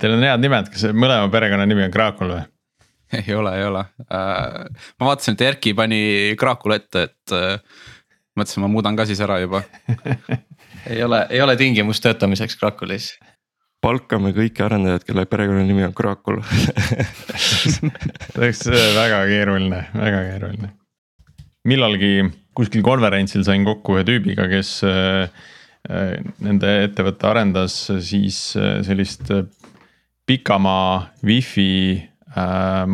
Teil on head nimed, kas mõlema perekonnanimi on Kraakul või? ei ole, ei ole äh,. ma vaatasin, et Erki pani Kraakula ette, et äh, mõtlesin, ma muudan ka siis ära juba ei ole, ei ole tingimust töötamiseks Kraakulis. palkame kõiki arendajaid, kelle perekonnanimi on Kraakul see oleks väga keeruline, väga keeruline. millalgi kuskil konverentsil sain kokku ühe tüübiga, kes äh, äh, nende ettevõte arendas siis äh, sellist pikamaa wifi äh,.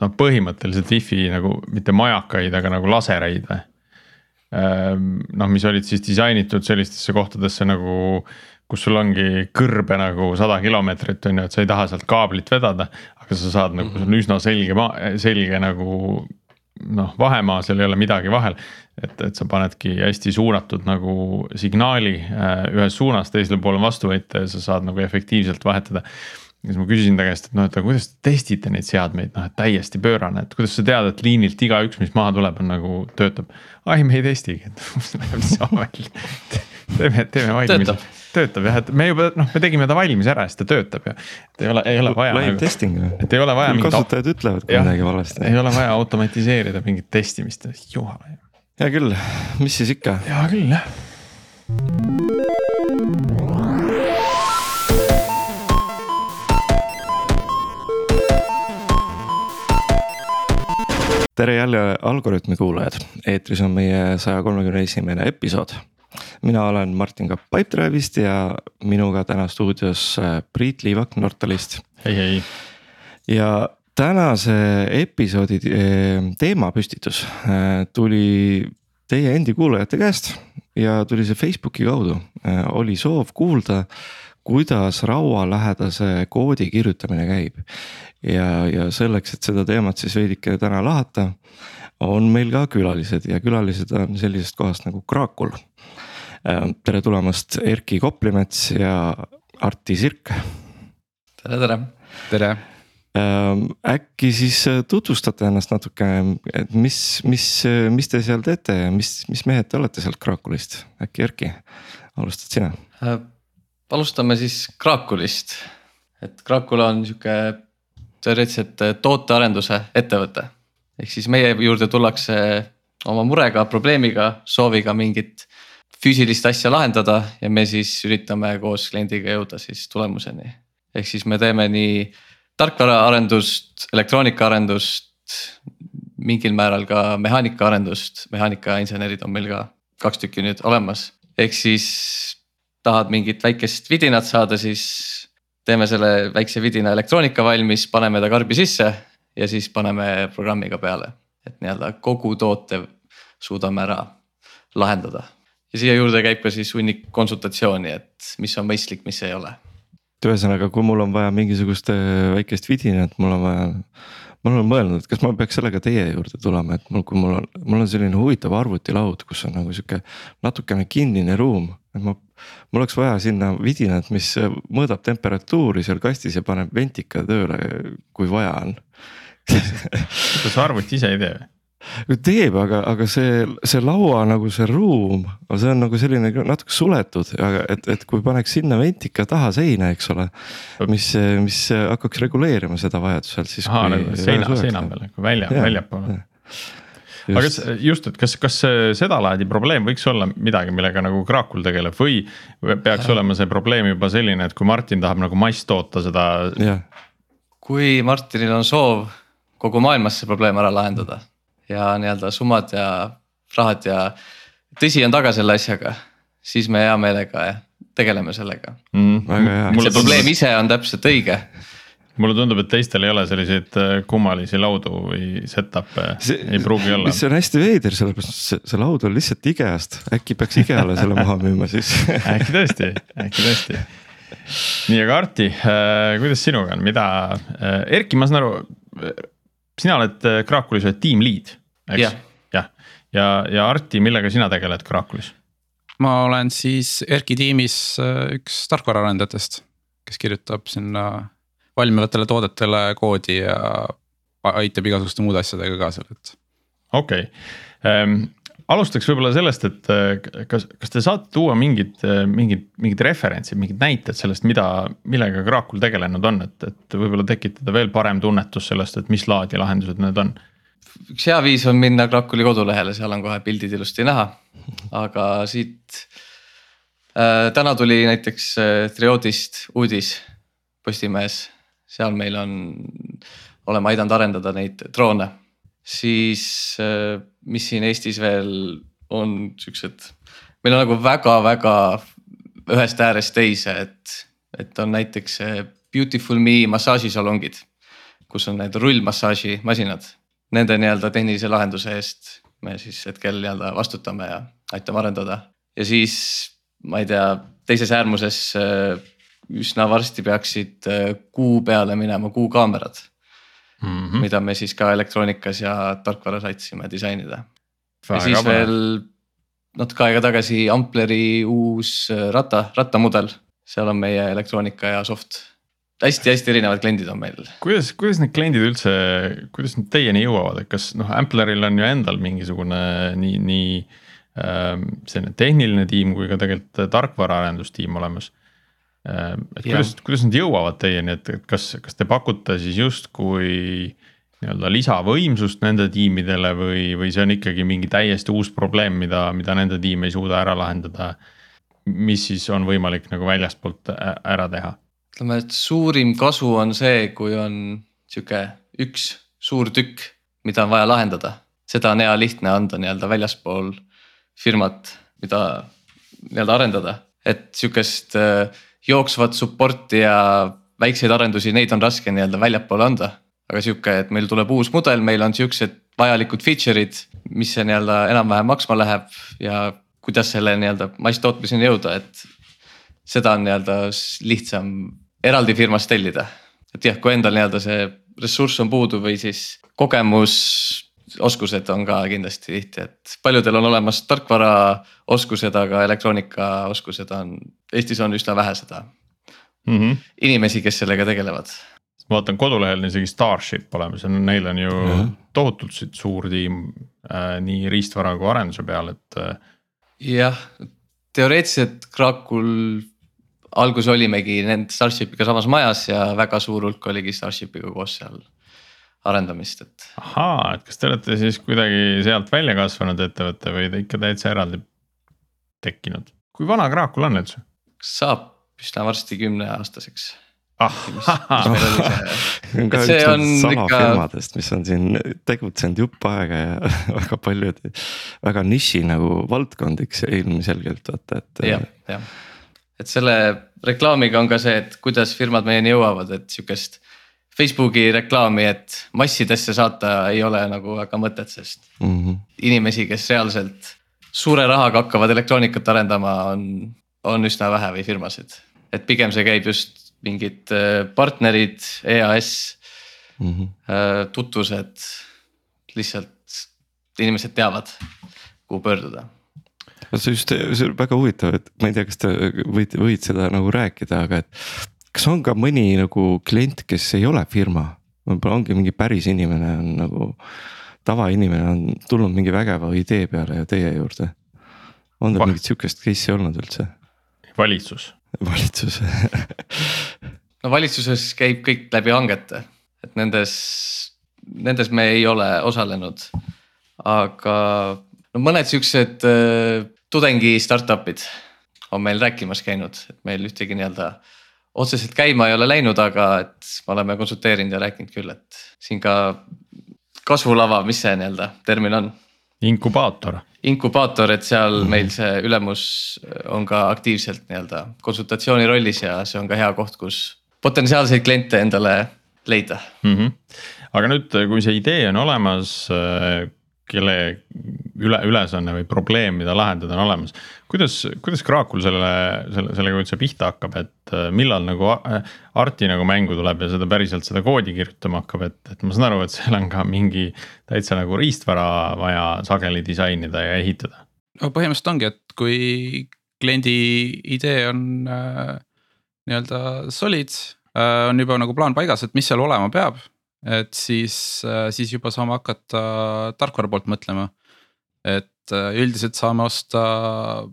noh, põhimõtteliselt wifi nagu mitte majakaid, aga nagu lasereid või äh,. noh, mis olid siis disainitud sellistesse kohtadesse nagu, kus sul ongi kõrbe nagu sada kilomeetrit on ju, et sa ei taha sealt kaablit vedada. aga sa saad nagu, sul on üsna selge selge nagu noh, vahemaa, seal ei ole midagi vahel. et, et sa panedki hästi suunatud nagu signaali äh, ühes suunas, teisele poole vastu võita ja sa saad nagu efektiivselt vahetada siis ma küsisin ta käest, et noh, et aga kuidas te testite neid seadmeid, noh et täiesti pöörane, et kuidas sa tead, et liinilt igaüks, mis maha tuleb, on nagu töötab. ai, me ei testigi, et läheb niisama välja. teeme, teeme valmis. töötab jah, et me juba noh, me tegime ta valmis ära, siis ta töötab ja. et ei ole, ei ole vaja. Live nagu, testing või? et ei ole vaja. kasutajad ütlevad, kui midagi valesti. ei ole vaja automatiseerida mingit testimist, jumala. hea küll, mis siis ikka. hea küll jah tere jälle Algorütmi kuulajad, eetris on meie saja kolmekümne esimene episood. mina olen Martin Kapp Pipedrive'ist ja minuga täna stuudios äh, Priit Liivak Nortalist. hei, hei. ja tänase episoodi äh, teemapüstitus äh, tuli teie endi kuulajate käest ja tuli see Facebooki kaudu, oli soov kuulda kuidas raualähedase koodi kirjutamine käib. ja, ja selleks, et seda teemat siis veidike täna lahata, on meil ka külalised ja külalised on sellisest kohast nagu Kraakul. Äh, tere tulemast, Erki Koplimets ja Arti Sirk. tere, tere. tere ähm, äkki siis tutvustate ennast natuke, et mis, mis, mis te seal teete ja mis, mis mehed te olete sealt Kraakulist, äkki Erki, alustad sina? Äh, alustame siis Kraakulist, et Kraakula on sihuke teoreetiliselt tootearenduse ettevõte. ehk siis meie juurde tullakse oma murega, probleemiga, sooviga mingit füüsilist asja lahendada ja me siis üritame koos kliendiga jõuda siis tulemuseni. ehk siis me teeme nii tarkvaraarendust, elektroonikaarendust, mingil määral ka mehaanikaarendust, mehaanikainsenerid on meil ka kaks tükki nüüd olemas, ehk siis tahad mingit väikest vidinat saada, siis teeme selle väikse vidina elektroonika valmis, paneme ta karbi sisse ja siis paneme programmiga peale. et nii-öelda kogu toote suudame ära lahendada. ja siia juurde käib ka siis hunnik konsultatsiooni, et mis on mõistlik, mis ei ole. et ühesõnaga, kui mul on vaja mingisugust äh, väikest vidinat, mul on vaja ma olen mõelnud, et kas ma peaks sellega teie juurde tulema, et mul, kui mul on, mul on selline huvitav arvutilaud, kus on nagu sihuke natukene kinnine ruum, et ma. mul oleks vaja sinna vidinat, mis mõõdab temperatuuri seal kastis ja paneb ventika tööle, kui vaja on kas arvuti ise ei tee või? Teeb, aga, aga see, see laua nagu see ruum, see on nagu selline natuke suletud, aga et, et kui paneks sinna ventika taha seina, eks ole. mis, mis hakkaks reguleerima seda vajadusel siis. ahah, nagu seina, seina peal nagu välja, väljapoole. aga kas just, et kas, kas sedalaadi probleem võiks olla midagi, millega nagu Kraakul tegeleb või peaks ja. olema see probleem juba selline, et kui Martin tahab nagu masstoota seda. kui Martinil on soov kogu maailmas see probleem ära lahendada ja nii-öelda summad ja rahad ja tõsi on taga selle asjaga, siis me hea meelega tegeleme sellega mm,. väga hea. see probleem tundub... ise on täpselt õige mulle tundub, et teistel ei ole selliseid äh, kummalisi laudu või setup'e, ei pruugi olla. mis on hästi veider, sellepärast see, see laud on lihtsalt IKEA-st, äkki peaks IKEA-le selle maha müüma siis äkki tõesti, äkki tõesti. nii, aga Arti äh,, kuidas sinuga on, mida äh,, Erki, ma saan aru, sina oled äh, Kraakulis oled tiim lead eks ja., jah. ja, ja Arti, millega sina tegeled Kraakulis? ma olen siis Erki tiimis äh, üks tarkvaraarendajatest, kes kirjutab sinna valmivatele toodetele koodi ja aitab igasuguste muude asjadega kaasa, et. okei okay., ähm, alustaks võib-olla sellest, et äh, kas, kas te saate tuua mingid, mingid, mingid referentsid, mingid näited sellest, mida, millega Graakul tegelenud on, et, et võib-olla tekitada veel parem tunnetus sellest, et mis laadi lahendused need on üks hea viis on minna Krakuli kodulehele, seal on kohe pildid ilusti näha. aga siit äh,, täna tuli näiteks äh, Triodist uudis Postimehes, seal meil on, oleme aidanud arendada neid droone. siis äh, mis siin Eestis veel on siuksed, meil on nagu väga-väga ühest äärest teise, et, et on näiteks Beautiful Me massaažisalongid, kus on need rullmassaaži masinad nende nii-öelda tehnilise lahenduse eest me siis hetkel nii-öelda vastutame ja aitame arendada. ja siis ma ei tea, teises äärmuses äh, üsna varsti peaksid äh, kuu peale minema kuukaamerad mm. -hmm. mida me siis ka elektroonikas ja tarkvaras aitasime disainida. ja siis kabane. veel natuke aega tagasi Ampleri uus äh, ratta, rattamudel, seal on meie elektroonika ja soft hästi-hästi erinevad kliendid on meil. kuidas, kuidas need kliendid üldse, kuidas nad teieni jõuavad, et kas noh, Ampleril on ju endal mingisugune nii, nii äh, selline tehniline tiim kui ka tegelikult tarkvaraarendustiim olemas äh,. et kuidas, kuidas nad jõuavad teieni, et, et kas, kas te pakute siis justkui nii-öelda lisavõimsust nende tiimidele või, või see on ikkagi mingi täiesti uus probleem, mida, mida nende tiim ei suuda ära lahendada. mis siis on võimalik nagu väljastpoolt ära teha ütleme, et suurim kasu on see, kui on sihuke üks suur tükk, mida on vaja lahendada. seda on hea lihtne anda nii-öelda väljaspool firmat, mida nii-öelda arendada, et sihukest äh, jooksvat support'i ja väikseid arendusi, neid on raske nii-öelda väljapoole anda. aga sihuke, et meil tuleb uus mudel, meil on siuksed vajalikud feature'id, mis see nii-öelda enam-vähem maksma läheb ja kuidas selle nii-öelda masstootmiseni jõuda, et seda on nii-öelda lihtsam eraldi firmast tellida. et jah, kui endal nii-öelda see ressurss on puudu või siis kogemus, oskused on ka kindlasti tihti, et paljudel on olemas tarkvaraoskused, aga elektroonikaoskused on, Eestis on üsna vähe seda mm. -hmm. inimesi, kes sellega tegelevad ma vaatan kodulehel on isegi Starship olemas ja neil on ju mm -hmm. tohutult suur tiim äh, nii riistvara kui arenduse peal, et äh.... jah, teoreetiliselt Krakul alguses olimegi nende Starshipiga samas majas ja väga suur hulk oligi Starshipiga koos seal arendamist, et. ahaa, et kas te olete siis kuidagi sealt välja kasvanud ettevõte või te ikka täitsa eraldi tekkinud, kui vana Kraakul on üldse? saab üsna varsti kümneaastaseks ah,. see on ka üks salafirmadest, mis on siin tegutsenud jupp aega ja väga paljud, väga niši nagu valdkondiks ilmselgelt vaata, et. jah, jah et selle reklaamiga on ka see, et kuidas firmad meieni jõuavad, et sihukest Facebooki reklaami, et massidesse saata ei ole nagu väga mõtet, sest mm -hmm. inimesi, kes reaalselt suure rahaga hakkavad elektroonikat arendama, on, on üsna vähe või firmasid. et pigem see käib just mingid äh, partnerid, EAS mm, -hmm. tutvused, lihtsalt inimesed teavad, kuhu pöörduda see just, see on väga huvitav, et ma ei tea, kas te võite, võid seda nagu rääkida, aga et. kas on ka mõni nagu klient, kes ei ole firma, võib-olla ongi mingi päris inimene on nagu. tavainimene on tulnud mingi vägeva idee peale ja teie juurde. on teil mingit sihukest case'i olnud üldse? valitsus. valitsus no valitsuses käib kõik läbi hangete, et nendes, nendes me ei ole osalenud. aga no mõned siuksed äh, tudengi startup'id on meil rääkimas käinud, et meil ühtegi nii-öelda otseselt käima ei ole läinud, aga et me oleme konsulteerinud ja rääkinud küll, et siin ka kasvulava, mis see nii-öelda termin on? inkubaator. inkubaator, et seal -hmm. meil see ülemus on ka aktiivselt nii-öelda konsultatsiooni rollis ja see on ka hea koht, kus potentsiaalseid kliente endale leida mm. -hmm. aga nüüd, kui see idee on olemas kelle üle, ülesanne või probleem, mida lahendada on olemas. kuidas, kuidas Kraakul selle, selle, sellega üldse pihta hakkab, et äh, millal nagu äh, Arti nagu mängu tuleb ja seda päriselt seda koodi kirjutama hakkab, et, et ma saan aru, et seal on ka mingi täitsa nagu riistvara vaja sageli disainida ja ehitada. no põhimõtteliselt ongi, et kui kliendi idee on äh, nii-öelda solid äh,, on juba nagu plaan paigas, et mis seal olema peab et siis, äh, siis juba saame hakata tarkvara poolt mõtlema. et äh, üldiselt saame osta.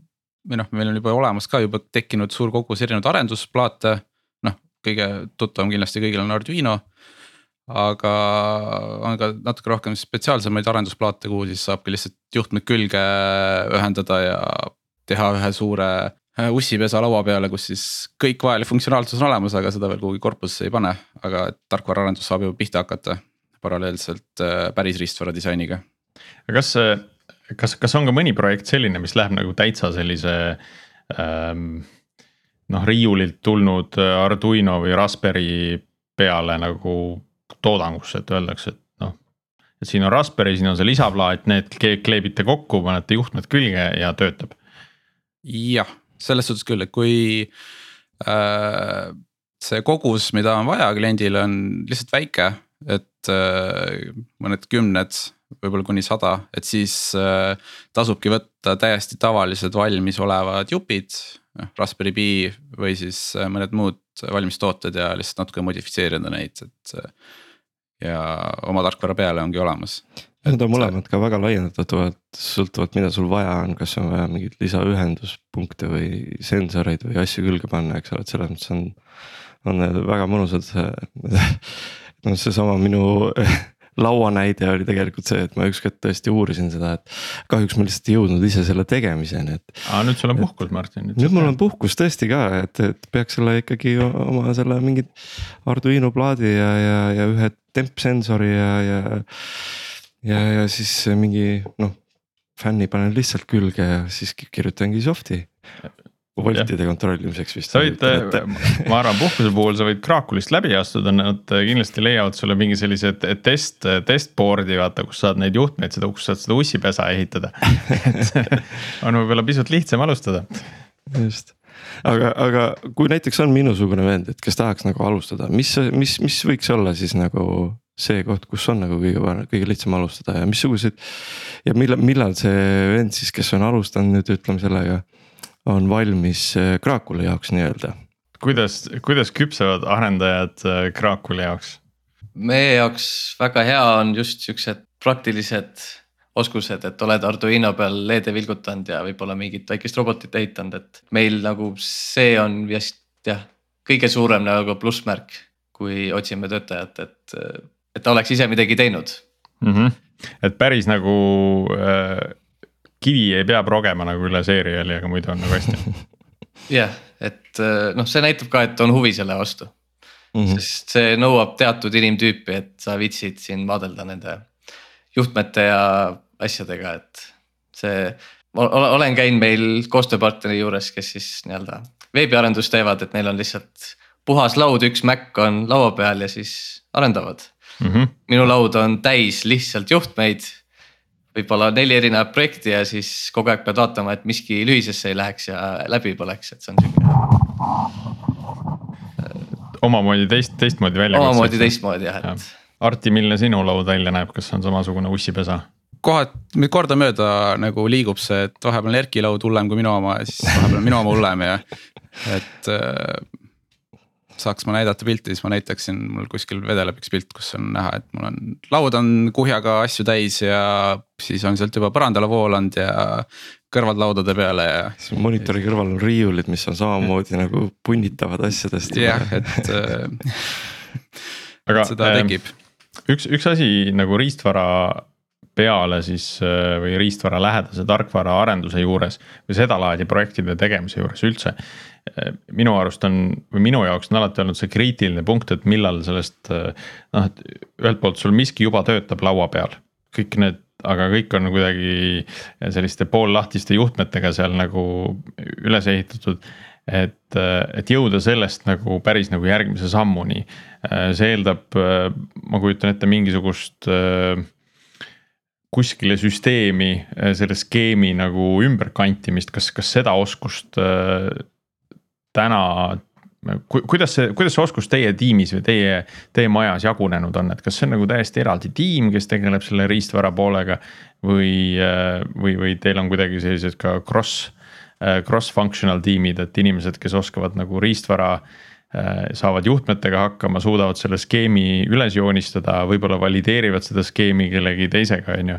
või noh, meil on juba olemas ka juba tekkinud suur kogus erinevaid arendusplaate. noh, kõige tuttavam kindlasti kõigil on Arduino. aga on ka natuke rohkem spetsiaalsemaid arendusplaate, kuhu siis saabki lihtsalt juhtmed külge ühendada ja teha ühe suure ussipesa laua peale, kus siis kõik vajalik funktsionaalsus on olemas, aga seda veel kuhugi korpusesse ei pane, aga tarkvaraarendus saab juba pihta hakata paralleelselt äh, päris riistvara disainiga. kas, kas, kas on ka mõni projekt selline, mis läheb nagu täitsa sellise ähm, noh, riiulilt tulnud Arduino või Raspberry peale nagu toodangusse, et öeldakse, et noh. et siin on Raspberry, siin on see lisaplaat, need kleebite kokku, panete juhtmed külge ja töötab. jah, selles suhtes küll, et kui äh, see kogus, mida on vaja kliendile, on lihtsalt väike et äh, mõned kümned, võib-olla kuni sada, et siis äh, tasubki võtta täiesti tavalised valmisolevad jupid. noh Raspberry Pi või siis äh, mõned muud valmistooted ja lihtsalt natuke modifitseerida neid, et. ja oma tarkvara peale ongi olemas. Need on mõlemad ka väga laiendatavad, sõltuvalt, mida sul vaja on, kas on vaja mingeid lisaühenduspunkte või sensoreid või asju külge panna, eks ole, et selles mõttes on. on need väga mõnusad noh, seesama minu lauanäide oli tegelikult see, et ma ükskord tõesti uurisin seda, et kahjuks ma lihtsalt ei jõudnud ise selle tegemiseni, et. aa, nüüd sul on puhkus, Martin. nüüd mul on puhkus tõesti ka, et, et peaks selle ikkagi oma selle mingit Arduino plaadi ja, ja, ja ühe tempsensori ja, ja. Ja, ja siis mingi noh, fänni panen lihtsalt külge ja siis kirjutangi soft'i voltide kontrollimiseks vist. sa võid, ma arvan, puhkuse puhul sa võid Kraakulist läbi astuda, nad kindlasti leiavad sulle mingi sellise test, testboard'i vaata, kus saad neid juhtmeid, seda, kus saad seda ussipesa ehitada on võib-olla pisut lihtsam alustada. just, aga, aga kui näiteks on minusugune vend, et kes tahaks nagu alustada, mis, mis, mis võiks olla siis nagu see koht, kus on nagu kõige, kõige lihtsam alustada ja missugused. ja millal, millal see vend siis, kes on alustanud nüüd ütleme sellega on valmis äh, jaoks nii-öelda. kuidas, kuidas küpsevad arendajad äh, jaoks? meie jaoks väga hea on just siuksed praktilised oskused, et oled Arduino peal LED-e vilgutanud ja võib-olla mingit väikest robotit ehitanud, et meil nagu see on vist jah, kõige suurem nagu plussmärk, kui otsime töötajat, et, et ta oleks ise midagi teinud mm. -hmm. et päris nagu äh, kivi ei pea progema nagu üle seeriali, aga muidu on nagu hästi. jah, et äh, noh, see näitab ka, et on huvi selle vastu mm. -hmm. sest see nõuab teatud inimtüüpi, et sa viitsid siin vaadelda nende juhtmete ja asjadega, et see. olen käinud meil koostööpartneri juures, kes siis nii-öelda veebiarendust teevad, et neil on lihtsalt puhas laud, üks Mac on laua peal ja siis arendavad mm. -hmm. minu laud on täis lihtsalt juhtmeid võib-olla neli erinevat projekti ja siis kogu aeg pead vaatama, et miski lühisesse ei läheks ja läbi põleks, et see on sihuke. omamoodi teist, teistmoodi välja. omamoodi teistmoodi jah, et. Arti, milline sinu laud välja näeb, kas on samasugune ussipesa? kohad, kordamööda nagu liigub see, et vahepeal on Erki laud hullem kui minu oma ja siis vahepeal on minu oma hullem ja et äh, saaks ma näidata pilti, siis ma näitaksin, mul kuskil vedeleb üks pilt, kus on näha, et mul on, laud on kuhjaga asju täis ja siis on sealt juba põrandale voolanud ja kõrvad laudade peale ja. siis monitori kõrval on riiulid, mis on samamoodi nagu punnitavad asjadest. jah, et äh, aga seda ähm, tekib. üks, üks asi nagu riistvara peale siis äh, või riistvara lähedase tarkvara arenduse juures või sedalaadi projektide tegemise juures üldse minu arust on või minu jaoks on alati olnud see kriitiline punkt, et millal sellest noh, et ühelt poolt sul miski juba töötab laua peal, kõik need, aga kõik on kuidagi selliste poollahtiste juhtmetega seal nagu üles ehitatud. et, et jõuda sellest nagu päris nagu järgmise sammuni, see eeldab, ma kujutan ette mingisugust kuskile süsteemi selle skeemi nagu ümberkantimist, kas, kas seda oskust täna ku,, kuidas see, kuidas see oskus teie tiimis või teie, teie majas jagunenud on, et kas see on nagu täiesti eraldi tiim, kes tegeleb selle riistvara poolega. või, või, või teil on kuidagi sellised ka cross, cross-functional tiimid, et inimesed, kes oskavad nagu riistvara saavad juhtmetega hakkama, suudavad selle skeemi üles joonistada, võib-olla valideerivad seda skeemi kellegi teisega, on ju.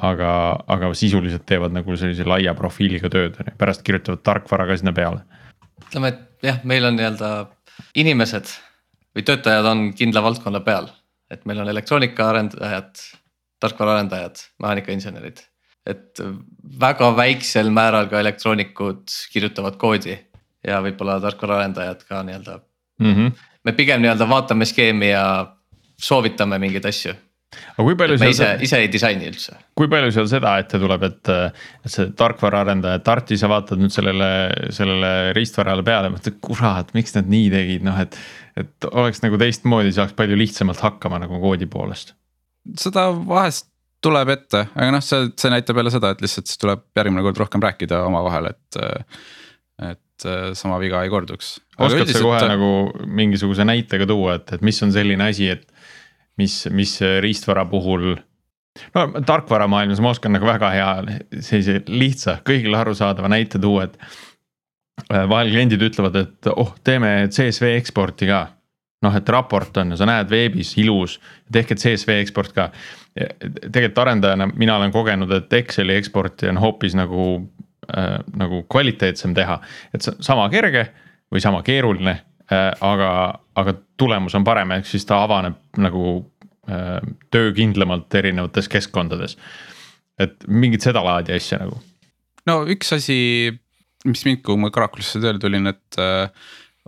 aga, aga sisuliselt teevad nagu sellise laia profiiliga tööd, on ju, pärast kirjutavad tarkvara ka sinna peale. Ütleme, et jah, meil on nii-öelda inimesed või töötajad on kindla valdkonna peal, et meil on elektroonikaarendajad, tarkvaraarendajad, mehaanikainsenerid et väga väiksel määral ka elektroonikud kirjutavad koodi ja võib-olla tarkvaraarendajad ka nii-öelda mm. -hmm. me pigem nii-öelda vaatame skeemi ja soovitame mingeid asju. Aga kui palju seal. ise, ise ei disaini üldse. kui palju seal seda ette tuleb, et, et see tarkvaraarendaja, Tarti, sa vaatad nüüd sellele, sellele riistvarale peale, mõtled, kurat, miks nad nii tegid, noh et. et oleks nagu teistmoodi, saaks palju lihtsamalt hakkama nagu koodi poolest. seda vahest tuleb ette, aga noh, see, see näitab jälle seda, et lihtsalt siis tuleb järgmine kord rohkem rääkida omavahel, et. et sama viga ei korduks. oskad sa kohe ta... nagu mingisuguse näitega tuua, et, et mis on selline asi, et mis, mis riistvara puhul no tarkvaramaailmas ma oskan nagu väga hea sellise lihtsa, kõigile arusaadava näite tuua, et. Äh, vahel kliendid ütlevad, et oh, teeme CSV eksporti ka. noh, et raport on ja sa näed veebis ilus, tehke CSV eksport ka tegelikult arendajana mina olen kogenud, et Exceli eksporti on hoopis nagu äh,, nagu kvaliteetsem teha. et sama kerge või sama keeruline aga, aga tulemus on parem, ehk siis ta avaneb nagu äh, töökindlamalt erinevates keskkondades. et mingit sedalaadi asja nagu. no üks asi, mis mind, kui ma Karakulisse tööle tulin, et äh,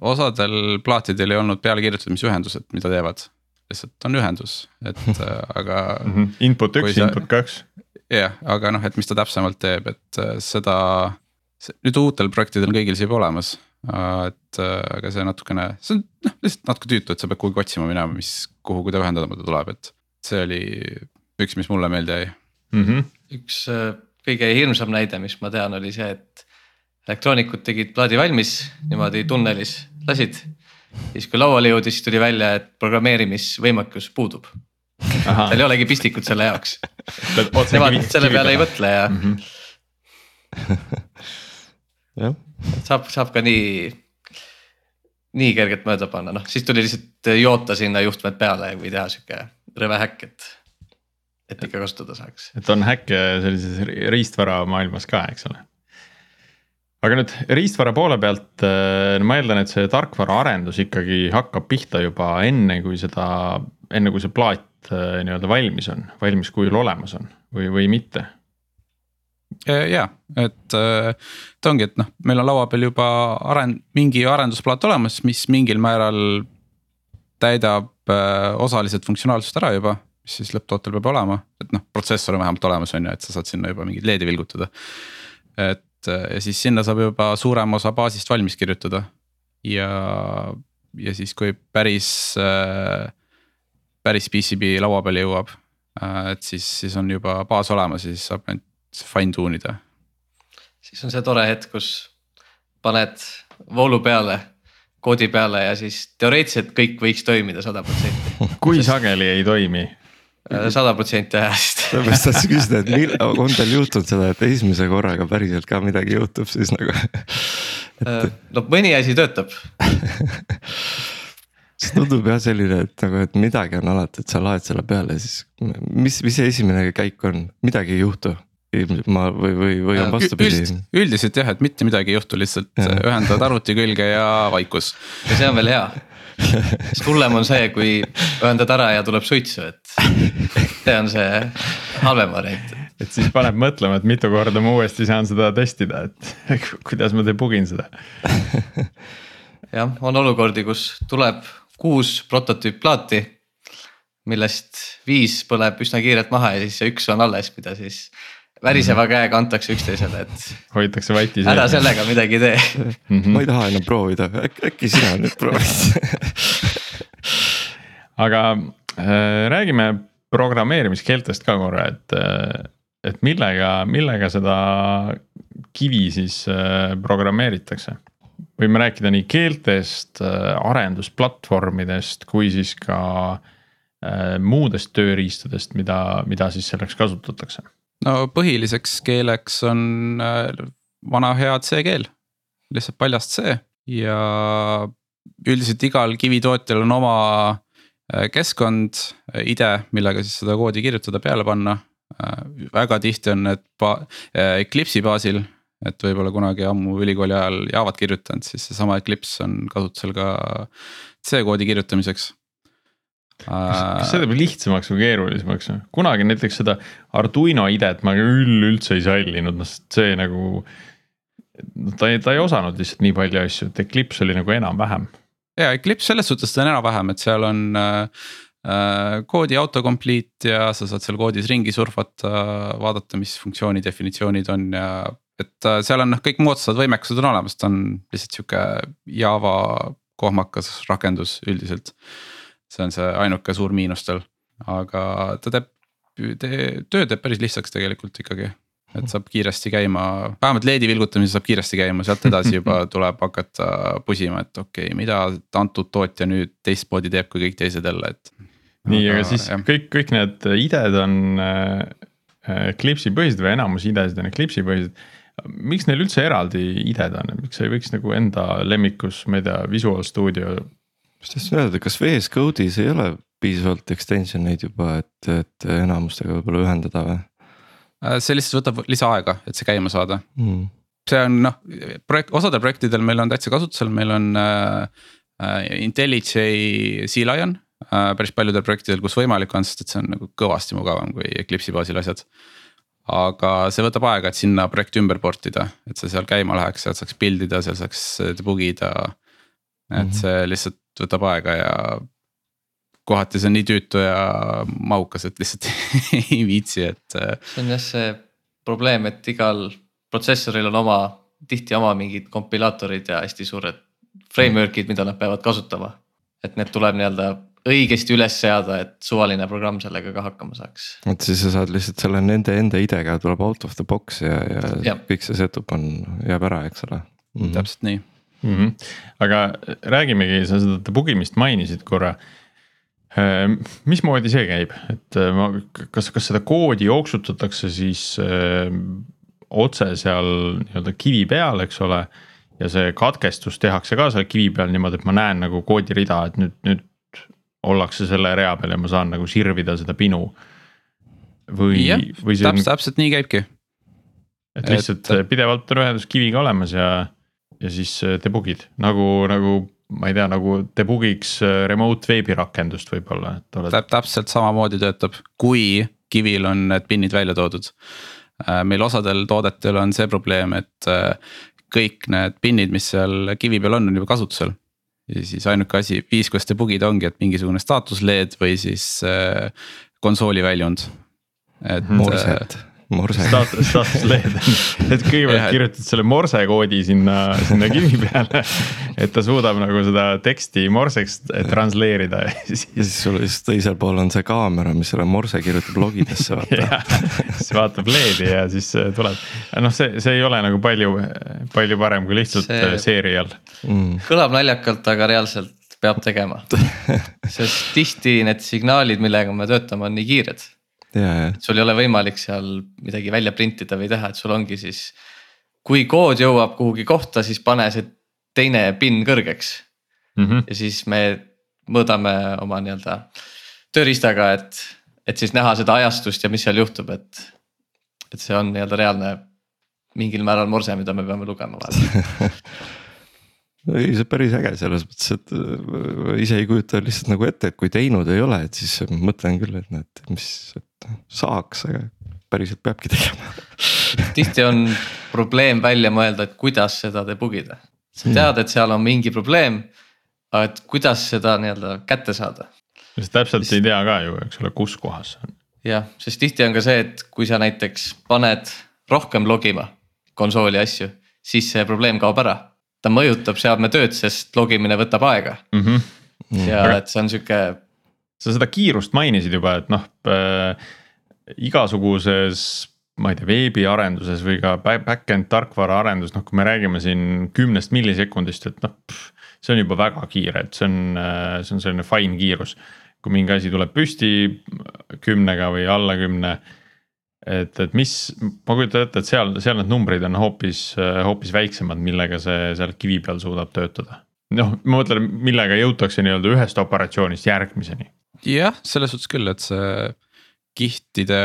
osadel plaatidel ei olnud peale kirjutatud, mis ühendused, mida teevad lihtsalt on ühendus, et äh, aga mm. -hmm. Input üks, input kaks. jah, aga noh, et mis ta täpsemalt teeb, et äh, seda, nüüd uutel projektidel kõigil see juba olemas. Et äh, aga see natukene, see on noh, lihtsalt natuke tüütu, et sa pead kuhugi otsima minema, mis, kuhu, ta ühendama tuleb, et see oli üks, mis mulle meelde jäi mm. -hmm. üks kõige hirmsam näide, mis ma tean, oli see, et elektroonikud tegid plaadi valmis niimoodi tunnelis, lasid siis kui lauale jõudis, tuli välja, et programmeerimisvõimekus puudub. tal ei olegi pistikut selle jaoks. Nemad selle peale ei mõtle ja mm. -hmm. Saab, saab ka nii, nii kergelt mööda panna, noh siis tuli lihtsalt joota sinna juhtmed peale või teha sihuke rõve häkk, et. et ikka kasutada saaks. et on häkke sellises riistvara maailmas ka, eks ole aga nüüd riistvara poole pealt äh, ma eeldan, et see tarkvaraarendus ikkagi hakkab pihta juba enne, kui seda, enne kui see plaat nii-öelda valmis on, valmis kujul olemas on või, või mitte? Äh, ja, et ta ongi, et noh, meil on laua peal juba arend-, mingi arendusplaat olemas, mis mingil määral täidab osaliselt funktsionaalsust ära juba mis siis lõpptootel peab olema, et noh, protsessor on vähemalt olemas, on ju, et sa saad sinna juba mingeid LED-i vilgutada. et ja siis sinna saab juba suurem osa baasist valmis kirjutada. ja, ja siis, kui päris, päris PCB laua peale jõuab, et siis, siis on juba baas olemas ja siis saab ainult fine tune ida. siis on see tore hetk, kus paned voolu peale koodi peale ja siis teoreetiliselt kõik võiks toimida sada protsenti. kui sageli ei toimi? sada protsenti ajast. sellepärast tahtsin küsida, et mil-, on teil juhtunud seda, et esimese korraga päriselt ka midagi juhtub siis nagu et...? Äh, no mõni asi töötab see tundub jah selline, et nagu, et midagi on alati, et sa laed selle peale, siis mis, mis see esimene käik on, midagi ei juhtu ma või, või, või on äh, vastupidi Üld,? üldiselt jah, et mitte midagi ei juhtu, lihtsalt ja. ühendad arvuti külge ja vaikus. ja see on veel hea sest hullem on see, kui ühendad ära ja tuleb suitsu, et see on see halvem variant. et siis paneb mõtlema, et mitu korda ma uuesti saan seda testida, et kuidas ma debugin seda. jah, on olukordi, kus tuleb kuus prototüüpplaati millest viis põleb üsna kiirelt maha ja siis see üks on alles, mida siis väriseva käega antakse üksteisele, et. hoitakse vati sees. ära sellega midagi tee mm. -hmm. ma ei taha enam proovida, äkki sina nüüd proovid aga äh, räägime programmeerimiskeeltest ka korra, et, äh, et millega, millega seda kivi siis äh, programmeeritakse? võime rääkida nii keeltest äh,, arendusplatvormidest kui siis ka äh, muudest tööriistadest, mida, mida siis selleks kasutatakse no põhiliseks keeleks on äh, vana hea C keel, lihtsalt paljast C ja üldiselt igal kivitootjal on oma äh, keskkond, äh, IDE, millega siis seda koodi kirjutada, peale panna. väga tihti on need ba-, Eclipse'i baasil, et võib-olla kunagi ammu ülikooli ajal Java't kirjutanud, siis seesama Eclipse on kasutusel ka C-koodi kirjutamiseks kas see teeb lihtsamaks või keerulisemaks, kunagi näiteks seda Arduino IDE-t ma küll üldse ei sallinud, noh see nagu ta ei, ta ei osanud lihtsalt nii palju asju, et Eclipse oli nagu enam-vähem. ja Eclipse selles suhtes on enam-vähem, et seal on äh, äh, koodi autocomplete ja sa saad seal koodis ringi surfata, vaadata, mis funktsiooni definitsioonid on ja. et äh, seal on noh, kõik moodsad võimekused on olemas, ta on lihtsalt sihuke Java kohmakas rakendus üldiselt. See on see ainuke suur miinus tal, aga ta teeb, töö teeb päris lihtsaks tegelikult ikkagi et saab kiiresti käima, vähemalt LED-i vilgutamise saab kiiresti käima, sealt edasi juba tuleb hakata pusima, et okei okay,, mida antud tootja nüüd teistmoodi teeb kui kõik teised jälle, et. nii, aga siis jah. kõik, kõik need IDE-d on äh, Eclipse'i põhised või enamus IDE-sid on Eclipse'i põhised. miks neil üldse eraldi IDE-d on, miks ei võiks nagu enda lemmikus, ma ei tea, Visual Studio. Just tahtsin öelda, kas VS Code'is ei ole piisavalt extension eid juba, et, et enamustega võib-olla ühendada või? Äh, see lihtsalt võtab lisaaega, et see käima saada mm.. see on noh, projekt, osadel projektidel meil on täitsa kasutusel, meil on äh, äh IntelliJ C-Lion äh,. päris paljudel projektidel, kus võimalik on, sest et see on nagu kõvasti mugavam kui Eclipse'i baasil asjad. aga see võtab aega, et sinna projekti ümber port ida, et see seal käima läheks, sealt saaks build ida, seal saaks debug ida. et mm -hmm. see lihtsalt võtab aega ja kohati see on nii tüütu ja mahukas, et lihtsalt ei viitsi, et. Äh, see on jah see probleem, et igal protsessoril on oma, tihti oma mingid kompilaatorid ja hästi suured framework'id, mida nad peavad kasutama. et need tuleb nii-öelda õigesti üles seada, et suvaline programm sellega ka hakkama saaks. et siis sa saad lihtsalt selle nende enda idega tuleb out of the box ja, ja, ja. kõik see setup on, jääb ära, eks ole mm. -hmm. täpselt nii mm. -hmm. aga räägimegi, sa seda debug imist mainisid korra Ehm, mismoodi see käib, et äh, ma, kas, kas seda koodi jooksutatakse siis öö, ehm, otse seal nii-öelda kivi peal, eks ole. ja see katkestus tehakse ka seal kivi peal niimoodi, et ma näen nagu koodirida, et nüüd, nüüd ollakse selle rea peal ja ma saan nagu sirvida seda pinu. või, või see täpselt, täpselt nii käibki. et lihtsalt et... pidevalt on ühendus kiviga olemas ja, ja siis äh, debug'id nagu, nagu ma ei tea, nagu debugiks äh, remote veebirakendust võib-olla, et oled. täpselt samamoodi töötab, kui kivil on need pin'id välja toodud. Äh, meil osadel toodetel on see probleem, et kõik need pin'id, mis seal kivi peal on, on juba kasutusel. ja siis ainuke asi, viis, kuidas debug'ida ongi, et mingisugune staatus LED või siis konsooli väljund. et. Morset morse. staatus, staatus LED, et kõigepealt kirjutad selle morse koodi sinna, sinna kivi peale. et ta suudab nagu seda teksti morseks transleerida ja siis. ja siis sul siis teisel pool on see kaamera, mis selle morse kirjutab logidesse vaata. Siis vaatab LED-i ja siis äh, tuleb, noh, see, see ei ole nagu palju, palju parem kui lihtsalt see... Äh, serial mm.. kõlab naljakalt, aga reaalselt peab tegema. Sest tihti need signaalid, millega me töötame, on nii kiired sul ei ole võimalik seal midagi välja printida või teha, et sul ongi siis. kui kood jõuab kuhugi kohta, siis pane see teine PIN kõrgeks mm. -hmm. ja siis me mõõdame oma nii-öelda tööriistaga, et, et siis näha seda ajastust ja mis seal juhtub, et. et see on nii-öelda reaalne mingil määral morse, mida me peame lugema vahel ei, see on päris äge selles mõttes, et äh, ise ei kujuta lihtsalt nagu ette, et kui teinud ei ole, et siis mõtlen küll, et näed, mis, saaks, aga päriselt peabki tegema tihti on probleem välja mõelda, et kuidas seda debug ida. sa hmm. tead, et seal on mingi probleem, aga et kuidas seda nii-öelda kätte saada. sest täpselt sest... ei tea ka ju, eks ole, kus kohas see on. jah, sest tihti on ka see, et kui sa näiteks paned rohkem logima konsooli asju, siis see probleem kaob ära ta mõjutab seadme tööd, sest logimine võtab aega mm. -hmm. ja et see on sihuke. Sa seda kiirust mainisid juba, et noh äh, igasuguses ma ei tea, veebiarenduses või ka back-end tarkvara arendus, noh, kui me räägime siin kümnest millisekundist, et noh. see on juba väga kiire, et see on, äh, see on selline fine kiirus. kui mingi asi tuleb püsti kümnega või alla kümne et, et mis, ma kujutan ette, et seal, seal need numbrid on hoopis, hoopis väiksemad, millega see seal kivi peal suudab töötada. Noh, ma mõtlen, millega jõutakse nii-öelda ühest operatsioonist järgmiseni. jah, selles suhtes küll, et see kihtide,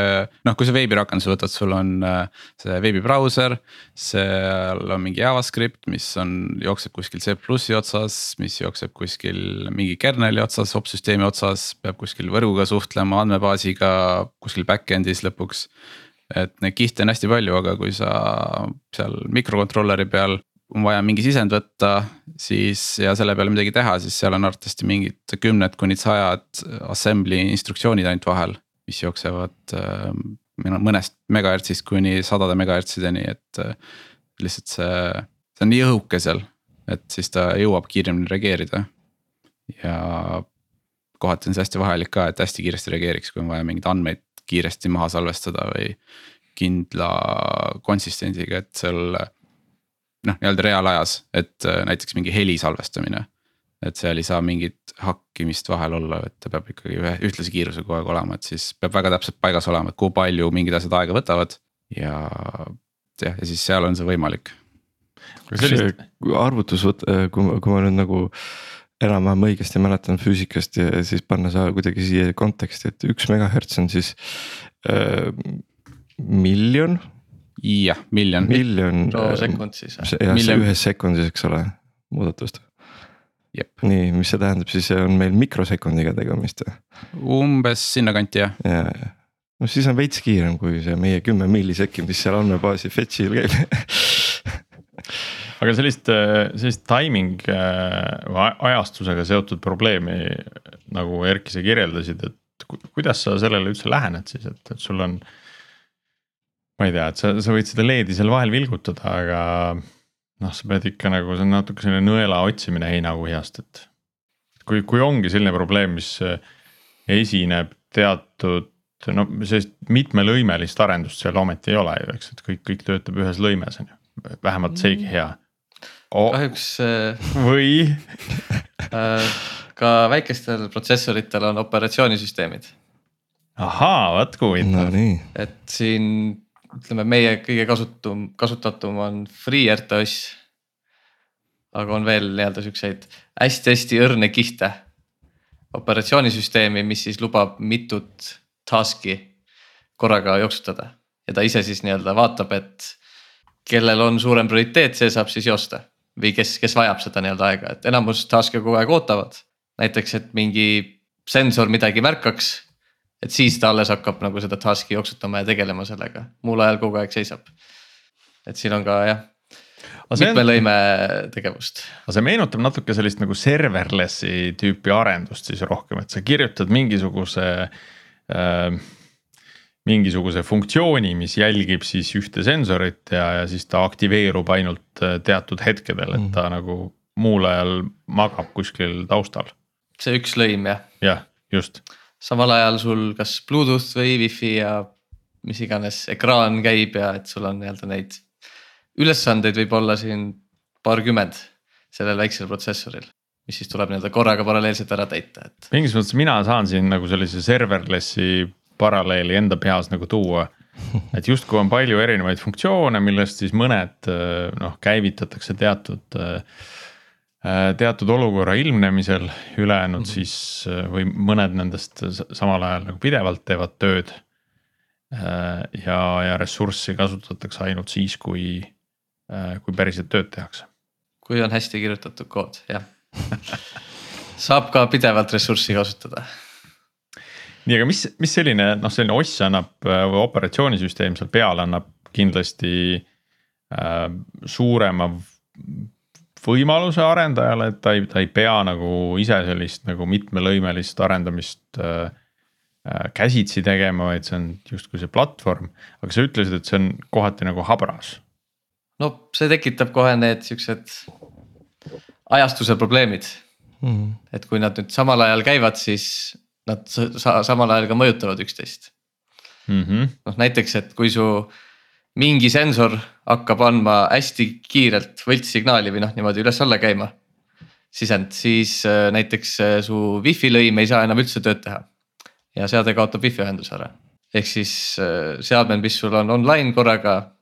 noh, kui sa veebirakenduse võtad, sul on äh, see veebibrauser. seal on mingi JavaScript, mis on, jookseb kuskil C++i otsas, mis jookseb kuskil mingi kernel'i otsas, opsüsteemi otsas, peab kuskil võrguga suhtlema, andmebaasiga kuskil back-end'is lõpuks. et neid kihte on hästi palju, aga kui sa seal mikrokontrolleri peal on vaja mingi sisend võtta, siis ja selle peale midagi teha, siis seal on arvatavasti mingid kümned kuni sajad assembly instruktsioonid ainult vahel mis jooksevad äh, mõnest megahertsist kuni sadade megahertsideni, et äh, lihtsalt see, see on nii õhuke seal, et siis ta jõuab kiiremini reageerida. ja kohati on see hästi vajalik ka, et hästi kiiresti reageeriks, kui on vaja mingeid andmeid kiiresti maha salvestada või kindla konsistentsiga, et seal noh, nii-öelda reaalajas, et äh, näiteks mingi heli salvestamine et seal ei saa mingit hakkimist vahel olla, et ta peab ikkagi ühe ühtlase kiirusega kogu aeg olema, et siis peab väga täpselt paigas olema, et kui palju mingid asjad aega võtavad. ja jah, ja siis seal on see võimalik. see arvutus, kui ma, kui ma nüüd nagu enam-vähem õigesti mäletan füüsikast ja siis panna see kuidagi siia konteksti, et üks megahertz on siis äh, miljon. Jah, miljon. miljon. sekund siis. jah, see ühes sekundis, eks ole, muudatust nii, mis see tähendab, siis on meil mikrosekundiga tegemist või? umbes sinnakanti jah. ja, ja, no siis on veits kiirem kui see meie kümme millisekki, mis seal andmebaasi fetch'il käib aga sellist, sellist timing äh, ajastusega seotud probleemi nagu Erki sa kirjeldasid, et kuidas sa sellele üldse lähened siis, et, et sul on. Ma ei tea, et sa, sa võid seda LED-i seal vahel vilgutada, aga noh, sa pead ikka nagu, see on natuke selline nõela otsimine heinakuhjast, et. kui, kui ongi selline probleem, mis esineb teatud no sellist mitmelõimelist arendust seal ometi ei ole ju, eks, et kõik, kõik töötab ühes lõimes on ju, vähemalt seegi hea oh.. kahjuks äh, või äh, ka väikestel protsessoritel on operatsioonisüsteemid. ahaa, vaat kui huvitav no,. et siin ütleme, meie kõige kasutum, kasutatum on FreeRTOS. aga on veel nii-öelda siukseid hästi-hästi õrne kihte. operatsioonisüsteemi, mis siis lubab mitut task'i korraga jooksutada ja ta ise siis nii-öelda vaatab, et kellel on suurem prioriteet, see saab siis joosta või kes, kes vajab seda nii-öelda aega, et enamus task'e kogu aeg ootavad. näiteks, et mingi sensor midagi märkaks et siis ta alles hakkab nagu seda task'i jooksutama ja tegelema sellega, muul ajal kogu aeg seisab. et siin on ka jah mitme on... lõime tegevust. aga see meenutab natuke sellist nagu serverless'i tüüpi arendust siis rohkem, et sa kirjutad mingisuguse äh,. mingisuguse funktsiooni, mis jälgib siis ühte sensorit ja, ja siis ta aktiveerub ainult äh, teatud hetkedel, et ta mm. nagu muul ajal magab kuskil taustal. see üks lõim jah. jah, just samal ajal sul kas Bluetooth või wifi ja mis iganes ekraan käib ja et sul on nii-öelda neid ülesandeid võib olla siin paarkümmend sellel väiksel protsessoril mis siis tuleb nii-öelda korraga paralleelselt ära täita, et. mingis mõttes mina saan siin nagu sellise serverless'i paralleeli enda peas nagu tuua. et justkui on palju erinevaid funktsioone, millest siis mõned noh, käivitatakse teatud Äh, teatud olukorra ilmnemisel, ülejäänud mm -hmm. siis äh, või mõned nendest samal ajal nagu pidevalt teevad tööd. Äh, ja, ja ressurssi kasutatakse ainult siis, kui, kui päriselt tööd tehakse. kui on hästi kirjutatud kood, jah saab ka pidevalt ressurssi kasutada. nii, aga mis, mis selline noh, selline oss annab või operatsioonisüsteem seal peal annab kindlasti äh, suurema võimaluse arendajale, et ta ei, ta ei pea nagu ise sellist nagu mitmelõimelist arendamist äh, äh, käsitsi tegema, vaid see on justkui see platvorm. aga sa ütlesid, et see on kohati nagu habras. no see tekitab kohe need siuksed ajastuse probleemid mm. -hmm. et kui nad nüüd samal ajal käivad, siis nad sa samal ajal ka mõjutavad üksteist mm -hmm.. noh näiteks, et kui su mingi sensor hakkab andma hästi kiirelt võltssignaali või noh, niimoodi üles-alla käima. sisend, siis äh, näiteks äh, su wifi lõim ei saa enam üldse tööd teha. ja seade kaotab wifi ühenduse ära. ehk siis äh, seadmed, mis sul on online korraga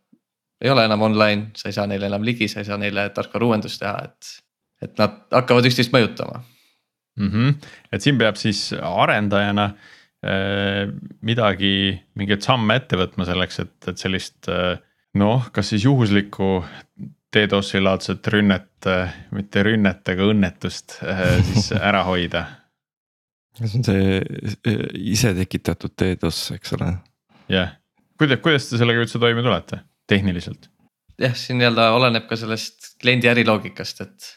ei ole enam online, sa ei saa neile enam ligi, sa ei saa neile tarkvara uuendust teha, et et nad hakkavad üksteist mõjutama mm. -hmm. et siin peab siis arendajana äh, midagi, mingeid samme ette võtma selleks, et, et sellist äh, noh, kas siis juhuslikku DDoS-i laadset rünnet, äh, mitte rünnet, aga õnnetust äh, siis ära hoida. see on see äh, isetekitatud DDoS, eks ole. jah yeah., kuidas, kuidas te sellega üldse toime tulete, tehniliselt? jah, siin nii-öelda oleneb ka sellest kliendi äriloogikast, et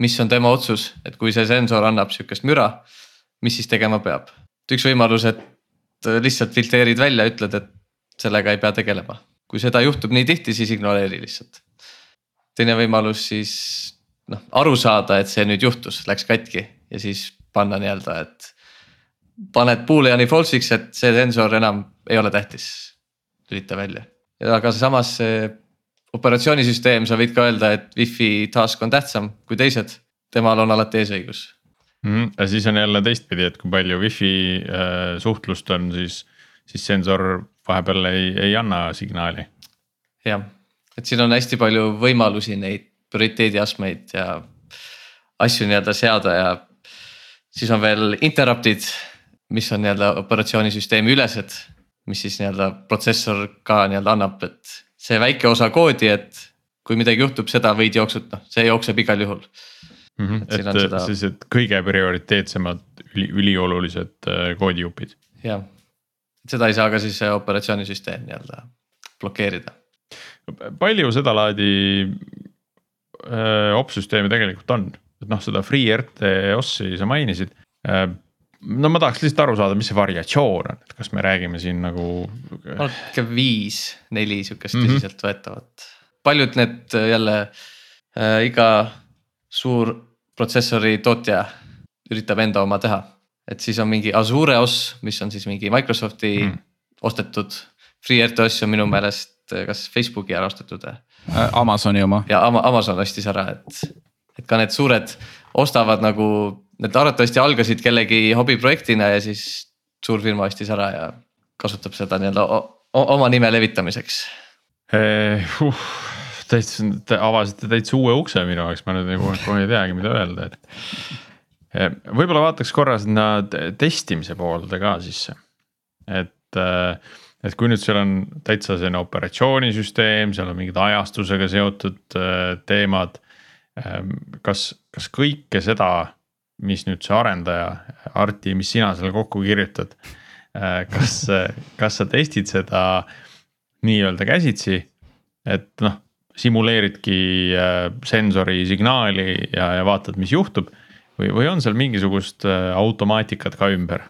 mis on tema otsus, et kui see sensor annab sihukest müra, mis siis tegema peab? Üks võimalus, et lihtsalt filtreerid välja, ütled, et sellega ei pea tegelema. kui seda juhtub nii tihti, siis ignoreeri lihtsalt. teine võimalus siis noh, aru saada, et see nüüd juhtus, läks katki ja siis panna nii-öelda, et. paned booleani false'iks, et see sensor enam ei ole tähtis, lülita välja. aga samas see operatsioonisüsteem, sa võid ka öelda, et wifi task on tähtsam kui teised, temal on alati eesõigus mm. ja siis on jälle teistpidi, et kui palju wifi äh, suhtlust on, siis, siis sensor vahepeal ei, ei anna signaali. jah, et siin on hästi palju võimalusi neid prioriteediastmeid ja asju nii-öelda seada ja siis on veel interrupt'id, mis on nii-öelda operatsioonisüsteemi ülesed, mis siis nii-öelda protsessor ka nii-öelda annab, et see väike osa koodi, et kui midagi juhtub, seda võid jooksut-, noh, see jookseb igal juhul mm. -hmm. et, et seda... sellised kõige prioriteetsemad, üli, üliolulised äh, koodijupid. jah, seda ei saa ka siis operatsioonisüsteem nii-öelda blokeerida. palju sedalaadi äh, opsüsteeme tegelikult on, et noh, seda FreeRTOS-i sa mainisid äh, no ma tahaks lihtsalt aru saada, mis see variatsioon on, et kas me räägime siin nagu. ikka viis, neli sihukest mm -hmm. tõsiseltvõetavat. paljud need jälle äh, iga suur protsessori tootja üritab enda oma teha. et siis on mingi Azure os, mis on siis mingi Microsofti mm. ostetud. FreeRTOS on minu meelest äh, kas Facebooki ära ostetud äh,. Amazoni oma. ja Amazon ostis ära, et, et ka need suured ostavad nagu need arvatavasti algasid kellegi hobiprojektina ja siis suur firma ostis ära ja kasutab seda nii-öelda oma nime levitamiseks eh,. Uh, täitsa, te avasite täitsa uue ukse minu jaoks, ma nüüd kohe, kohe ei teagi, mida öelda, et. Eh, võib-olla vaataks korra sinna testimise poolde ka sisse, et äh, et kui nüüd seal on täitsa selline operatsioonisüsteem, seal on mingid ajastusega seotud äh, teemad. kas, kas kõike seda mis nüüd see arendaja, Arti, mis sina selle kokku kirjutad. Kas, kas sa testid seda nii-öelda käsitsi, et noh, simuleeridki äh, sensori signaali ja, ja vaatad, mis juhtub. või, või on seal mingisugust äh, automaatikat ka ümber?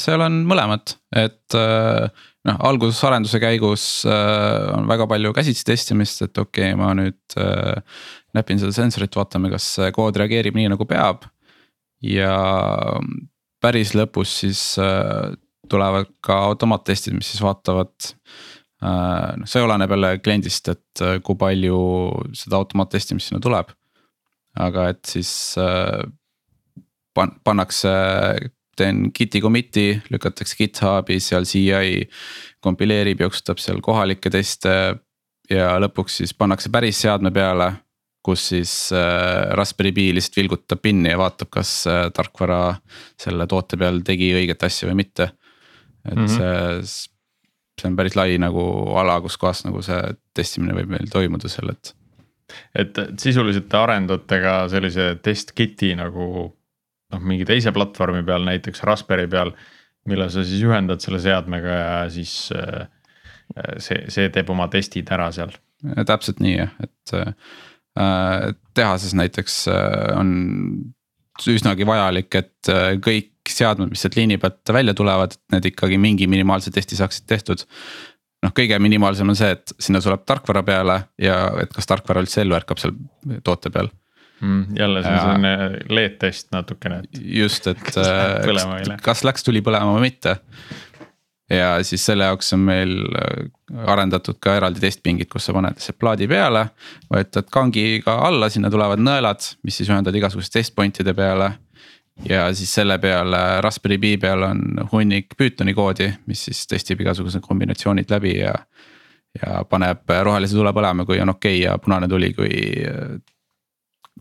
seal on mõlemat, et noh, algusarenduse käigus on väga palju käsitsi testimist, et okei okay,, ma nüüd näpin seda sensorit, vaatame, kas kood reageerib nii nagu peab. ja päris lõpus siis äh, tulevad ka automaattestid, mis siis vaatavad. Äh, noh, see oleneb jälle kliendist, et äh, kui palju seda automaattestimist sinna tuleb. aga et siis pan-, pannakse teen Git'i commit'i, lükatakse GitHubi, seal CI kompileerib, jooksutab seal kohalikke teste. ja lõpuks siis pannakse päris seadme peale kus siis äh, Raspberry Pi lihtsalt vilgutab pinni ja vaatab, kas äh, tarkvara selle toote peal tegi õiget asja või mitte. et mm -hmm. see, see on päris lai nagu ala, kus kohas nagu see testimine võib meil toimuda seal, et. et sisuliselt te arendate ka sellise test kit'i nagu noh, mingi teise platvormi peal, näiteks Raspberry peal. mille sa siis ühendad selle seadmega ja siis äh, see, see teeb oma testid ära seal. täpselt nii jah, et Äh, tehases näiteks äh, on üsnagi vajalik, et äh, kõik seadmed, mis sealt liini pealt välja tulevad, et need ikkagi mingi minimaalse testi saaksid tehtud. noh, kõige minimaalsem on see, et sinna tuleb tarkvara peale ja et kas tarkvara üldse ellu ärkab seal toote peal mm,. jälle see on selline LED-test natukene. just, et kas, kas läks tuli põlema või mitte ja siis selle jaoks on meil äh, arendatud ka eraldi testpingid, kus sa paned see plaadi peale. võtad kangiga alla, sinna tulevad nõelad, mis siis ühendad igasuguste test point'ide peale. Ja siis selle peale Raspberry Pi peal on hunnik Pythoni koodi, mis siis testib igasugused kombinatsioonid läbi ja. ja paneb rohelise tule põlema, kui on okei okay ja punane tuli, kui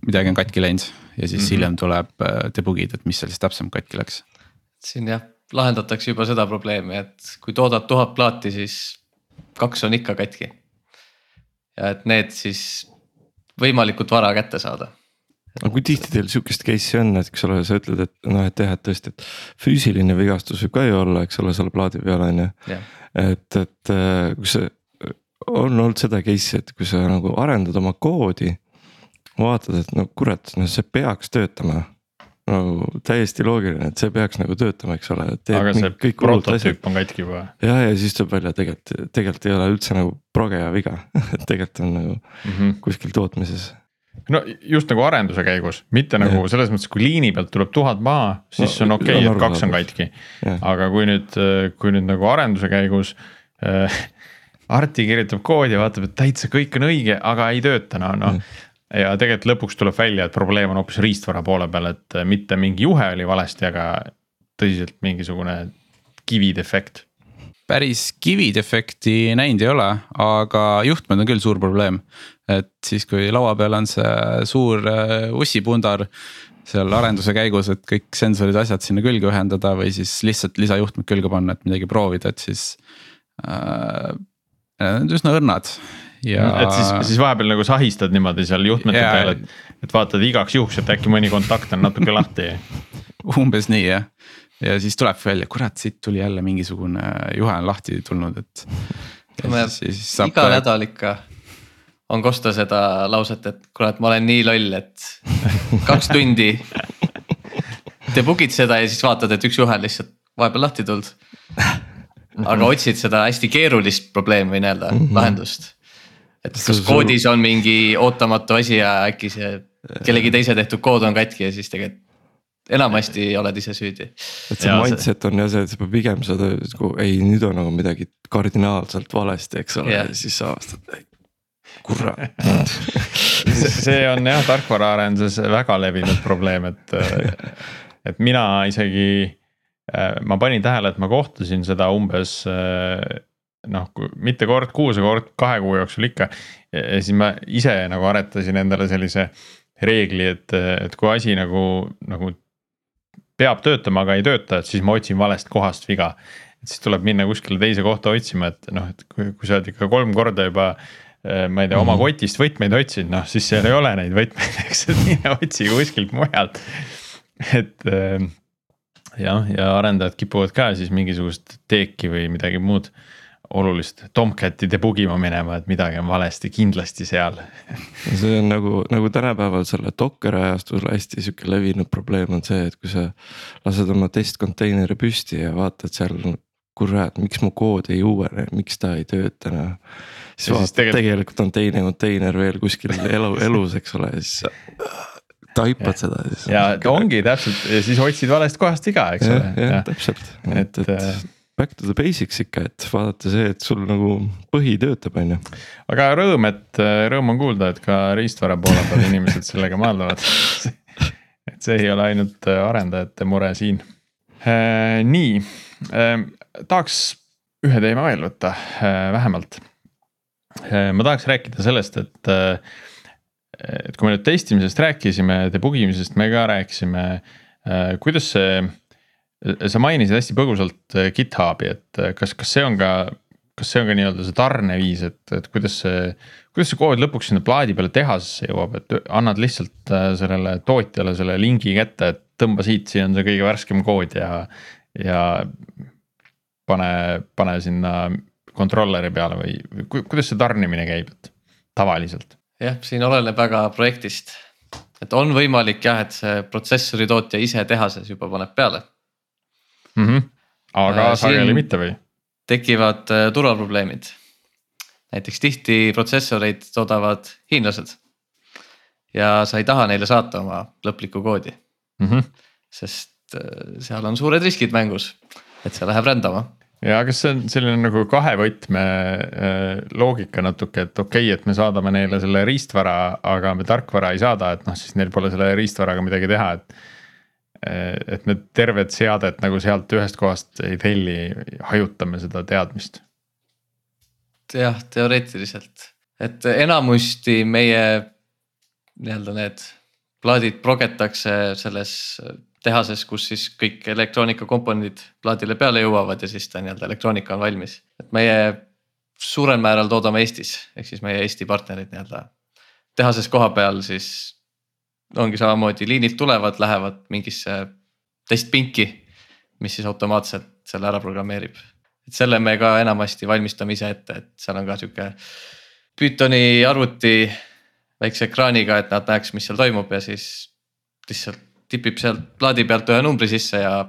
midagi on katki läinud ja siis mm. -hmm. hiljem tuleb äh, debug'id, et mis seal siis täpsemalt katki läks. siin jah, lahendatakse juba seda probleemi, et kui toodad tuhat plaati, siis kaks on ikka katki. ja et need siis võimalikult vara kätte saada. Aga kui tihti teil sihukest case'i on, et eks ole, sa ütled, et noh, et jah, et tõesti, et füüsiline vigastus võib ka ju olla, eks ole, selle plaadi peal on ju. et, et äh, kui see on olnud seda case'i, et kui sa nagu arendad oma koodi. vaatad, et no kurat, no see peaks töötama. no täiesti loogiline, et see peaks nagu töötama, eks ole. aga see prototüüp on katki juba. ja, ja siis tuleb välja, tegelikult, tegelikult ei ole üldse nagu progeja viga tegelikult on nagu Mm -hmm. kuskil tootmises. No just nagu arenduse käigus, mitte nagu Jah. selles mõttes, kui liini pealt tuleb tuhat maha, siis No, on okei okay, et kaks on katki. aga kui nüüd, kui nüüd nagu arenduse käigus äh, Arti kirjutab koodi ja vaatab, et täitsa kõik on õige, aga ei tööta, no noh. ja tegelikult lõpuks tuleb välja, et probleem on hoopis riistvara poole peal, et mitte mingi juhe oli valesti, aga tõsiselt mingisugune kividefekt. Päris kividefekti näinud ei ole, aga juhtmed on küll suur probleem. et siis, kui laua peal on see suur äh, ussipundar seal arenduse käigus, et kõik sensorid, asjad sinna külge ühendada või siis lihtsalt lisajuhtmed külge panna, et midagi proovida, et siis äh,. Need on üsna õrnad ja. et siis, siis vahepeal nagu sahistad niimoodi seal juhtmete Jaa. peal, et, et vaatad igaks juhuks, et äkki mõni kontakt on natuke lahti. umbes nii jah, ja siis tuleb välja, kurat, siit tuli jälle mingisugune juhe on lahti tulnud, et. Iga nädal ikka on kosta seda lauset, et kurat, ma olen nii loll, et kaks tundi. debug'id seda ja siis vaatad, et üks juhe on lihtsalt vahepeal lahti tulnud. aga otsid seda hästi keerulist probleemi või nii-öelda mm -hmm. lahendust. et kas koodis on mingi ootamatu asi ja äkki see kellegi teise tehtud kood on katki ja siis tegelikult enamasti oled ise süüdi. et see see- mindset on jah see, et sa pead pigem seda, ei nüüd on nagu midagi kardinaalselt valesti, eks ole ja siis sa avastad, kurat. see on jah, tarkvaraarenduses väga levinud probleem, et, et mina isegi. ma panin tähele, et ma kohtasin seda umbes noh, mitte kord kuus, aga kord kahe kuu jooksul ikka. ja siis ma ise nagu aretasin endale sellise reegli, et, et kui asi nagu, nagu peab töötama, aga ei tööta, et siis ma otsin valest kohast viga. et siis tuleb minna kuskile teise kohta otsima, et noh, et kui, kui sa oled ikka kolm korda juba eh, ma ei tea, oma Mhm. kotist võtmeid otsinud, noh siis seal ei ole neid võtmeid, eks, et mine otsi kuskilt mujalt. et eh, jah, ja arendajad kipuvad ka siis mingisugust teeki või midagi muud olulist Tomcati debug ima minema, et midagi on valesti kindlasti seal. see on nagu, nagu tänapäeval selle Docker ajastul hästi sihuke levinud probleem on see, et kui sa lased oma testkonteineri püsti ja vaatad seal. kurat, miks mu kood ei uuene, miks ta ei tööta noh. siis Ja vaatad, tegelikult- tegelikult on teine konteiner veel kuskil elu, elus, eks ole, ja siis taipad seda siis. ja ongi täpselt ja siis otsid valest kohast viga, eks jah, ole. jah täpselt, et, et, et äh, back to the basics ikka, et vaadata see, et sul nagu põhi töötab, on ju. aga rõõm, et rõõm on kuulda, et ka riistvara poole peal inimesed sellega maadlevad. et see ei ole ainult arendajate mure siin. nii, tahaks ühe teema veel võtta, vähemalt. ma tahaks rääkida sellest, et, et kui me nüüd testimisest rääkisime, debug imisest me ka rääkisime, kuidas see sa mainisid hästi põgusalt GitHubi, et kas, kas see on ka, kas see on ka nii-öelda see tarneviis, et, et kuidas see. kuidas see kood lõpuks sinna plaadi peale tehasesse jõuab, et annad lihtsalt äh, sellele tootjale selle lingi kätte, et tõmba siit, siin on see kõige värskem kood ja, ja. pane, pane sinna controller'i peale või, või ku- kuidas see tarnimine käib, et tavaliselt? jah, siin oleneb väga projektist, et on võimalik jah, et see protsessori tootja ise tehases juba paneb peale mm. -hmm. aga Äh, sageli mitte või? tekivad äh, turvaprobleemid. näiteks tihti protsessoreid toodavad hiinlased. ja sa ei taha neile saata oma lõplikku koodi, Mm -hmm. sest äh, seal on suured riskid mängus, et see läheb rändama. ja kas see on selline nagu kahe võtme äh, loogika natuke, et okei okay,, et me saadame neile selle riistvara, aga me tarkvara ei saada, et noh, siis neil pole selle riistvaraga midagi teha, et. Et me tervet seadet nagu sealt ühest kohast ei telli, hajutame seda teadmist. jah, teoreetiliselt, et enamusti meie nii-öelda need plaadid progetakse selles tehases, kus siis kõik elektroonikakomponendid plaadile peale jõuavad ja siis ta nii-öelda elektroonika on valmis. et meie suurel määral toodame Eestis, ehk siis meie Eesti partnerid nii-öelda tehases koha peal siis ongi samamoodi liinilt tulevad, lähevad mingisse testpinki, mis siis automaatselt selle ära programmeerib. et selle me ka enamasti valmistame ise ette, et seal on ka sihuke Pythoni arvuti väikse ekraaniga, et nad näeks, mis seal toimub ja siis lihtsalt tipib sealt plaadi pealt ühe numbri sisse ja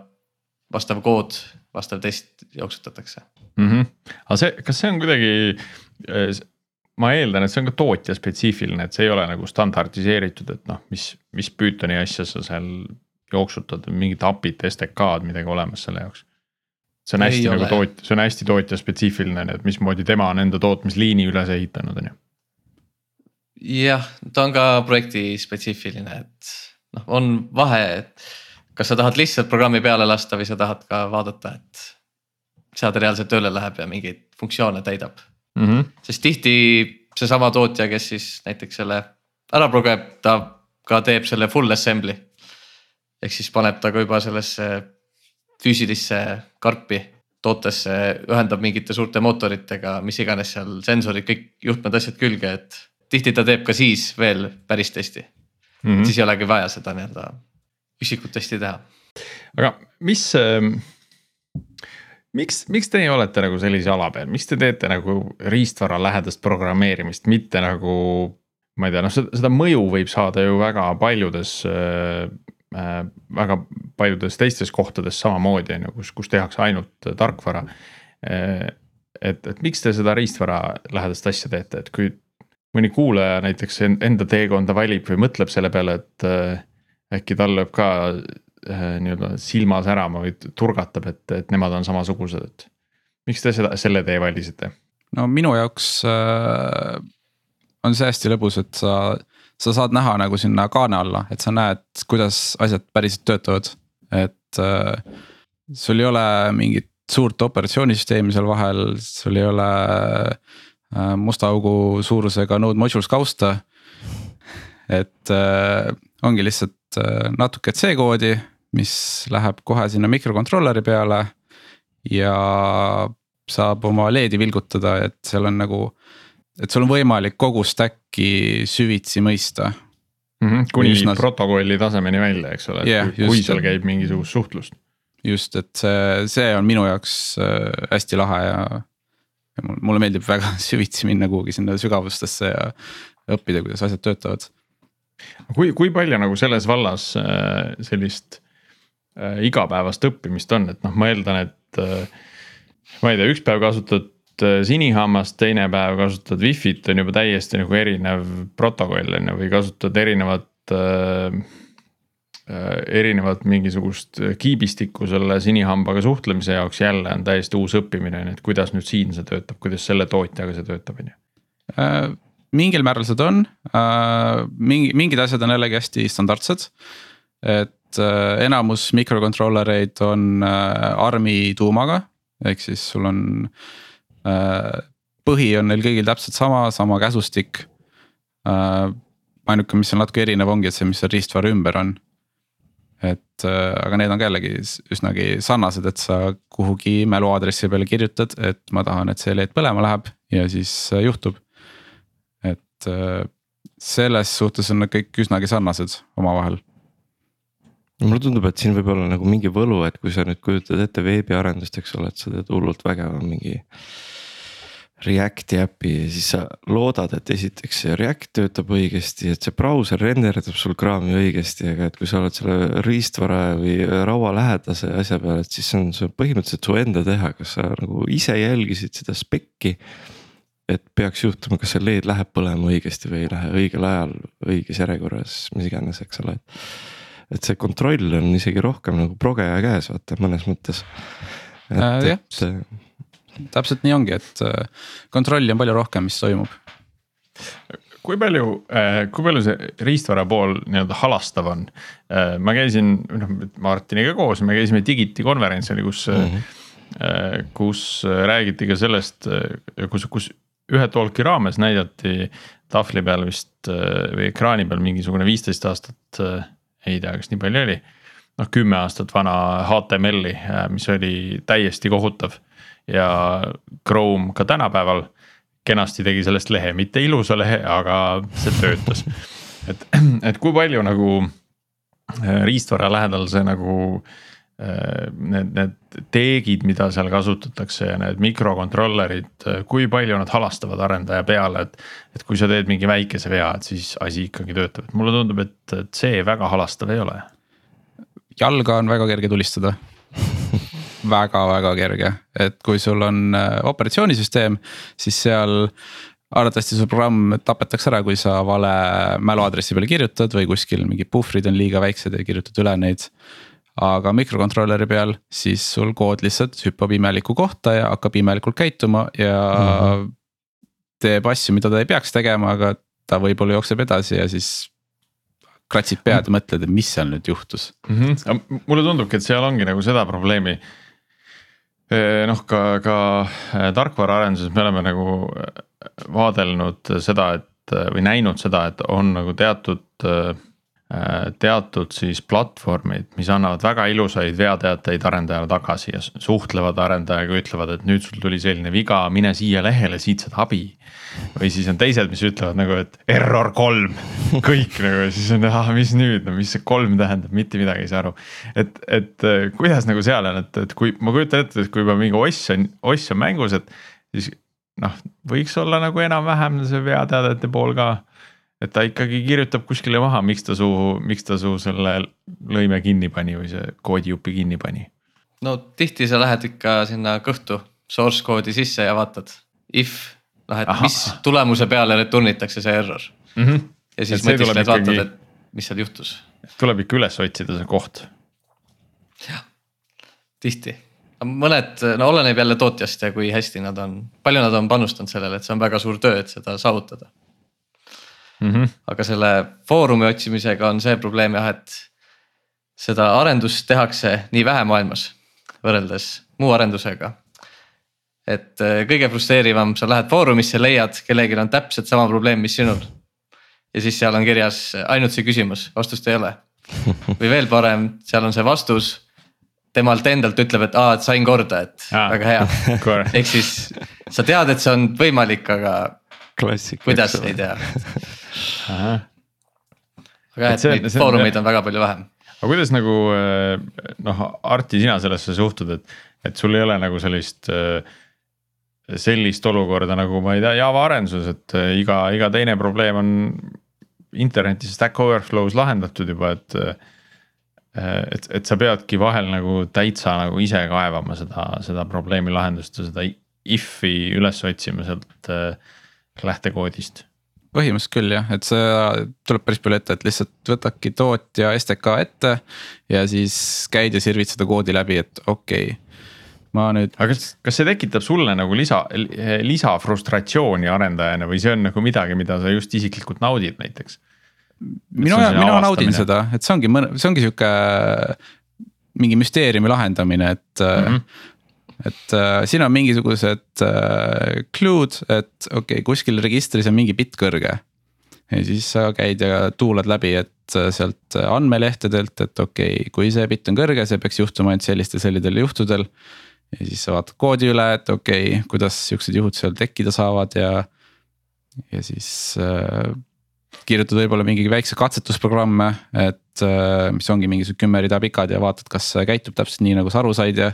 vastav kood, vastav test jooksutatakse mm. -hmm. aga see, kas see on kuidagi, ma eeldan, et see on ka tootja spetsiifiline, et see ei ole nagu standardiseeritud, et noh, mis, mis Pythoni asja sa seal jooksutad, mingid API-d, STK-d, midagi olemas selle jaoks. see on hästi ei nagu tootja, see on hästi tootja spetsiifiline, et mismoodi tema on enda tootmisliini üles ehitanud, on ju. jah, ta on ka projekti spetsiifiline, et noh, on vahe, et kas sa tahad lihtsalt programmi peale lasta või sa tahad ka vaadata, et seade reaalselt tööle läheb ja mingeid funktsioone täidab mm. -hmm. sest tihti seesama tootja, kes siis näiteks selle ära progeb, ta ka teeb selle full assembly. ehk siis paneb ta ka juba sellesse füüsilisse karpi tootesse, ühendab mingite suurte mootoritega, mis iganes seal sensorid, kõik juhtmed, asjad külge, et tihti ta teeb ka siis veel päris testi mm. -hmm. siis ei olegi vaja seda nii-öelda üksikut testi teha. aga mis äh miks, miks teie olete nagu sellise ala peal, miks te teete nagu riistvara lähedast programmeerimist, mitte nagu. ma ei tea, noh seda, seda mõju võib saada ju väga paljudes äh,, äh väga paljudes teistes kohtades samamoodi on ju, kus, kus tehakse ainult tarkvara äh,. et, et miks te seda riistvara lähedast asja teete, et kui mõni kuulaja näiteks enda teekonda valib või mõtleb selle peale, et äh, äkki tal lööb ka nii-öelda silma särama või turgatab, et, et nemad on samasugused, et. miks te seda, selle tee valisite? no minu jaoks äh, on see hästi lõbus, et sa, sa saad näha nagu sinna kaane alla, et sa näed, kuidas asjad päriselt töötavad, et äh,. sul ei ole mingit suurt operatsioonisüsteemi seal vahel, sul ei ole äh, musta augu suurusega node modules kausta. et äh, ongi lihtsalt äh, natuke C koodi mis läheb kohe sinna mikrokontrolleri peale. ja saab oma LED-i vilgutada, et seal on nagu, et sul on võimalik kogu stack'i süvitsi mõista mm. -hmm, kuni Üsna... protokolli tasemeni välja, eks ole yeah,, kui, seal käib mingisugust suhtlust. just, et see, see on minu jaoks äh, hästi lahe ja, ja mulle meeldib väga süvitsi minna kuhugi sinna sügavustesse ja õppida, kuidas asjad töötavad. kui, kui palju nagu selles vallas äh, sellist äh, igapäevast õppimist on, et noh, ma eeldan, et äh, ma ei tea, üks päev kasutad äh, sinihammast, teine päev kasutad wifi't on juba täiesti nagu erinev protokoll on ju, või kasutad erinevat äh,. äh erinevat mingisugust kiibistikku selle sinihambaga suhtlemise jaoks jälle on täiesti uus õppimine, on ju, et kuidas nüüd siin see töötab, kuidas selle tootjaga see töötab, on ju äh, mingil määral seda on mingi, mingid asjad on jällegi hästi standardsed. et enamus mikrokontrollereid on äh, ARM-i tuumaga, ehk siis sul on. Äh, põhi on neil kõigil täpselt sama, sama käsustik. ainuke, mis on natuke erinev, ongi, et see, mis seal riistvara ümber on. et aga need on ka jällegi üsnagi sarnased, et sa kuhugi mäluaadressi peale kirjutad, et ma tahan, et see LED põlema läheb ja siis juhtub. et selles suhtes on nad kõik üsnagi sarnased omavahel mulle tundub, et siin võib olla nagu mingi võlu, et kui sa nüüd kujutad ette veebiarendust, eks ole, et sa teed hullult vägeva mingi. React'i äpi ja siis sa loodad, et esiteks see React töötab õigesti, et see brauser renderdab sul kraami õigesti, aga et kui sa oled selle riistvara või raualähedase asja peal, et siis on see põhimõtteliselt su enda teha, kas sa nagu ise jälgisid seda spekki et peaks juhtuma, kas see LED läheb põlema õigesti või ei lähe õigel ajal, õiges järjekorras, mis iganes, eks ole, et et see kontroll on isegi rohkem nagu progeja käes, vaata mõnes mõttes. Äh, jah, äh, täpselt nii ongi, et äh, kontrolli on palju rohkem, mis toimub. kui palju, kui palju see riistvara pool nii-öelda halastav on? ma käisin, noh Martiniga koos, me käisime Digiti konverentsil, kus mm, -hmm. kus räägiti ka sellest, kus, kus ühe talk'i raames näidati tahvli peal vist äh, või ekraani peal mingisugune viisteist aastat, ei tea, kas nii palju oli. noh, kümme aastat vana HTML-i, mis oli täiesti kohutav ja Chrome ka tänapäeval kenasti tegi sellest lehe, mitte ilusa lehe, aga see töötas. et, et kui palju nagu riistvara lähedal see nagu äh, Äh, need, need teegid, mida seal kasutatakse ja need mikrokontrollerid, äh, kui palju nad halastavad arendaja peale, et. et kui sa teed mingi väikese vea, et siis asi ikkagi töötab, et mulle tundub, et, see väga halastav ei ole. jalga on väga kerge tulistada väga-väga kerge, et kui sul on äh, operatsioonisüsteem, siis seal arvatavasti su programm tapetakse ära, kui sa vale mäluaadressi peale kirjutad või kuskil mingid puhvrid on liiga väiksed ja kirjutad üle neid aga mikrokontrolleri peal, siis sul kood lihtsalt hüppab imelikku kohta ja hakkab imelikult käituma ja mm. -hmm. teeb asju, mida ta ei peaks tegema, aga ta võib-olla jookseb edasi ja siis kratsid pead ja mõtled, et mis seal nüüd juhtus mm. -hmm. mulle tundubki, et seal ongi nagu seda probleemi. noh, ka, ka äh, tarkvaraarenduses me oleme nagu äh, vaadelnud seda, et või näinud seda, et on nagu teatud äh, Äh, teatud siis platvormid, mis annavad väga ilusaid veateateid arendajale tagasi ja suhtlevad arendajaga, ütlevad, et nüüd sul tuli selline viga, mine siia lehele, siit saad abi. või siis on teised, mis ütlevad nagu, et error kolm, kõik nagu siis on, ah, mis nüüd, no mis see kolm tähendab, mitte midagi ei saa aru. et, et äh, kuidas nagu seal on, et, et kui ma kujutan ette, et kui juba mingi oss on, oss on mängus, et siis noh, võiks olla nagu enam-vähem see veateadete pool ka et ta ikkagi kirjutab kuskile maha, miks ta su, miks ta su selle lõime kinni pani või see koodijupi kinni pani. no tihti sa lähed ikka sinna kõhtu source koodi sisse ja vaatad if, noh et Aha. mis tulemuse peale return itakse see error mm. -hmm. ja siis mõtiskled vaatad, et mis seal juhtus. tuleb ikka üles otsida see koht. jah, tihti mõned, no oleneb jälle tootjast ja kui hästi nad on, palju nad on panustanud sellele, et see on väga suur töö, et seda saavutada mm. -hmm. aga selle foorumi otsimisega on see probleem jah, et seda arendust tehakse nii vähe maailmas võrreldes muu arendusega. et äh, kõige frustreerivam, sa lähed foorumisse, leiad, kellelgi on täpselt sama probleem, mis sinul. ja siis seal on kirjas ainult see küsimus, vastust ei ole. või veel parem, seal on see vastus temalt endalt ütleb, et aa, et sain korda, et Aa, väga hea. ehk siis sa tead, et see on võimalik, aga. kuidas, ei tea aga jah, et neid foorumeid on väga palju vähem. aga kuidas nagu eh, noh, Arti, sina sellesse suhtud, et, et sul ei ole nagu sellist eh, sellist olukorda nagu ma ei tea, Java arenduses, et eh, iga, iga teine probleem on internetis Stack Overflow's lahendatud juba, et. et, et sa peadki vahel nagu täitsa nagu ise kaevama seda, seda probleemi lahendust ja seda if'i üles otsima sealt lähtekoodist põhimõtteliselt küll jah, et see tuleb päris palju ette, et lihtsalt võtadki tootja STK ette ja siis käid ja sirvid seda koodi läbi, et okei okay, ma nüüd. aga kas, kas see tekitab sulle nagu lisa, lisafrustratsiooni arendajana või see on nagu midagi, mida sa just isiklikult naudid näiteks? mina, mina naudin seda, et see ongi mõne, see ongi sihuke mingi müsteeriumi lahendamine, et mm. -hmm et äh, siin on mingisugused äh, clue'd, et okei okay,, kuskil registris on mingi bitt kõrge. ja siis sa käid ja tuulad läbi, et äh, sealt andmelehtedelt, et okei okay,, kui see bitt on kõrge, see peaks juhtuma ainult sellistel, sellistel juhtudel. ja siis sa vaatad koodi üle, et okei okay,, kuidas siuksed juhud seal tekkida saavad ja, ja siis äh, kirjutad võib-olla mingi väikse katsetusprogramme, et äh, mis ongi mingisugused kümme rida pikad ja vaatad, kas see käitub täpselt nii, nagu sa aru said ja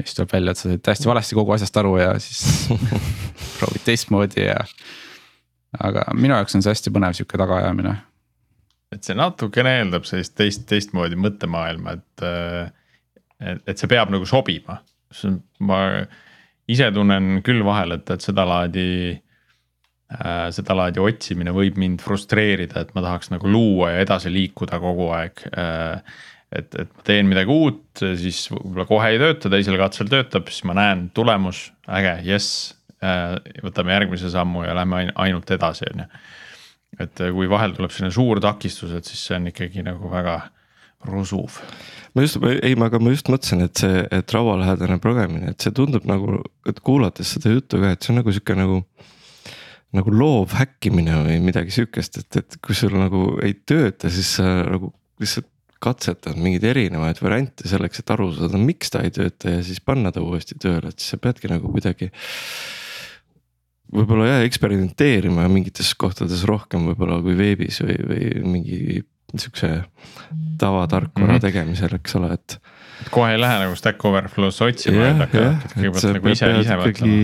ja siis tuleb välja, et sa said täiesti valesti kogu asjast aru ja siis proovid teistmoodi ja. aga minu jaoks on see hästi põnev sihuke tagaajamine. et see natukene eeldab sellist teist, teistmoodi mõttemaailma, et, et, et see peab nagu sobima. ma ise tunnen küll vahel, et, et sedalaadi äh,, sedalaadi otsimine võib mind frustreerida, et ma tahaks nagu luua ja edasi liikuda kogu aeg äh, et, et ma teen midagi uut, siis võib-olla kohe ei tööta, teisel katsel töötab, siis ma näen tulemus, äge, jess. Äh, võtame järgmise sammu ja lähme ainult edasi, on ju. et äh, kui vahel tuleb selline suur takistus, et siis see on ikkagi nagu väga, rusuv ma just, ei, ma, aga ma just mõtlesin, et see, et raualähedane progemine, et see tundub nagu, et kuulates seda juttu ka, et see on nagu sihuke nagu. nagu loov häkkimine või midagi sihukest, et, et kui sul nagu ei tööta, siis sa nagu lihtsalt katsetad mingeid erinevaid variante selleks, et aru saada, miks ta ei tööta ja siis panna ta uuesti tööle, et siis sa peadki nagu kuidagi võib-olla jah, eksperimenteerima mingites kohtades rohkem võib-olla kui veebis või, või mingi sihukese tavatarkvara mm -hmm. tegemisel, eks ole, et. Kohe ei lähe nagu Stack Overflow's otsima, et hakkad kõigepealt nagu ise, ise mõtlema.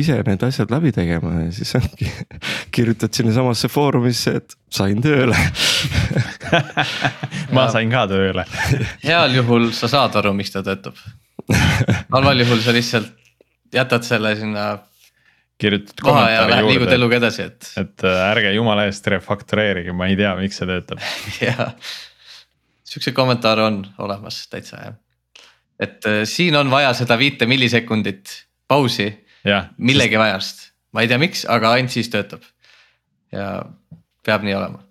ise need asjad läbi tegema ja siis ongi kirjutad sinnasamasse foorumisse, et sain tööle ma sain ka tööle heal juhul sa saad aru, miks ta töötab halval juhul sa lihtsalt jätad selle sinna kirjutad kommentaari juurde. liigud eluga edasi, et. et äh, ärge jumala eest refaktoreerige, ma ei tea, miks see töötab jah, siukse kommentaar on olemas täitsa jah. et äh, siin on vaja seda viite millisekundit pausi millegi sest... vajast, ma ei tea, miks, aga ainult siis töötab. ja peab nii olema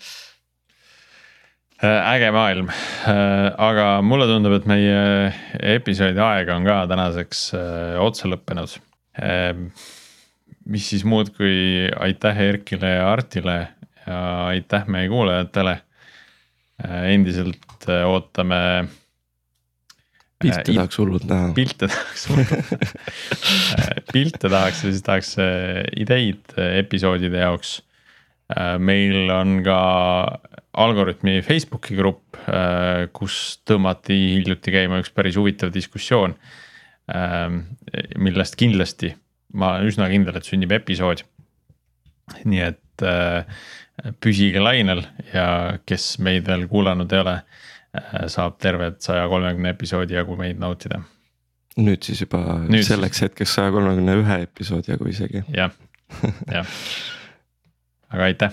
äh, äge maailm, äh, aga mulle tundub, et meie episoodi aeg on ka tänaseks otsa lõppenud mis siis muud kui aitäh Erkile ja Artile ja aitäh meie kuulajatele. Äh, endiselt äh, ootame. pilte äh, tahaks hullult näha. pilte tahaks hullult näha pilte tahaks ja siis tahaks ideid episoodide jaoks. meil on ka Algorütmi Facebooki grupp, kus tõmmati hiljuti käima üks päris huvitav diskussioon. millest kindlasti ma olen üsna kindel, et sünnib episood. nii et äh, püsige lainel ja kes meid veel kuulanud ei ole äh,, saab terved saja kolmekümne episoodi jagu meid nautida. nüüd siis juba nüüd selleks hetkeks saja kolmekümne ühe episoodi jagu isegi. jah, jah, aga aitäh.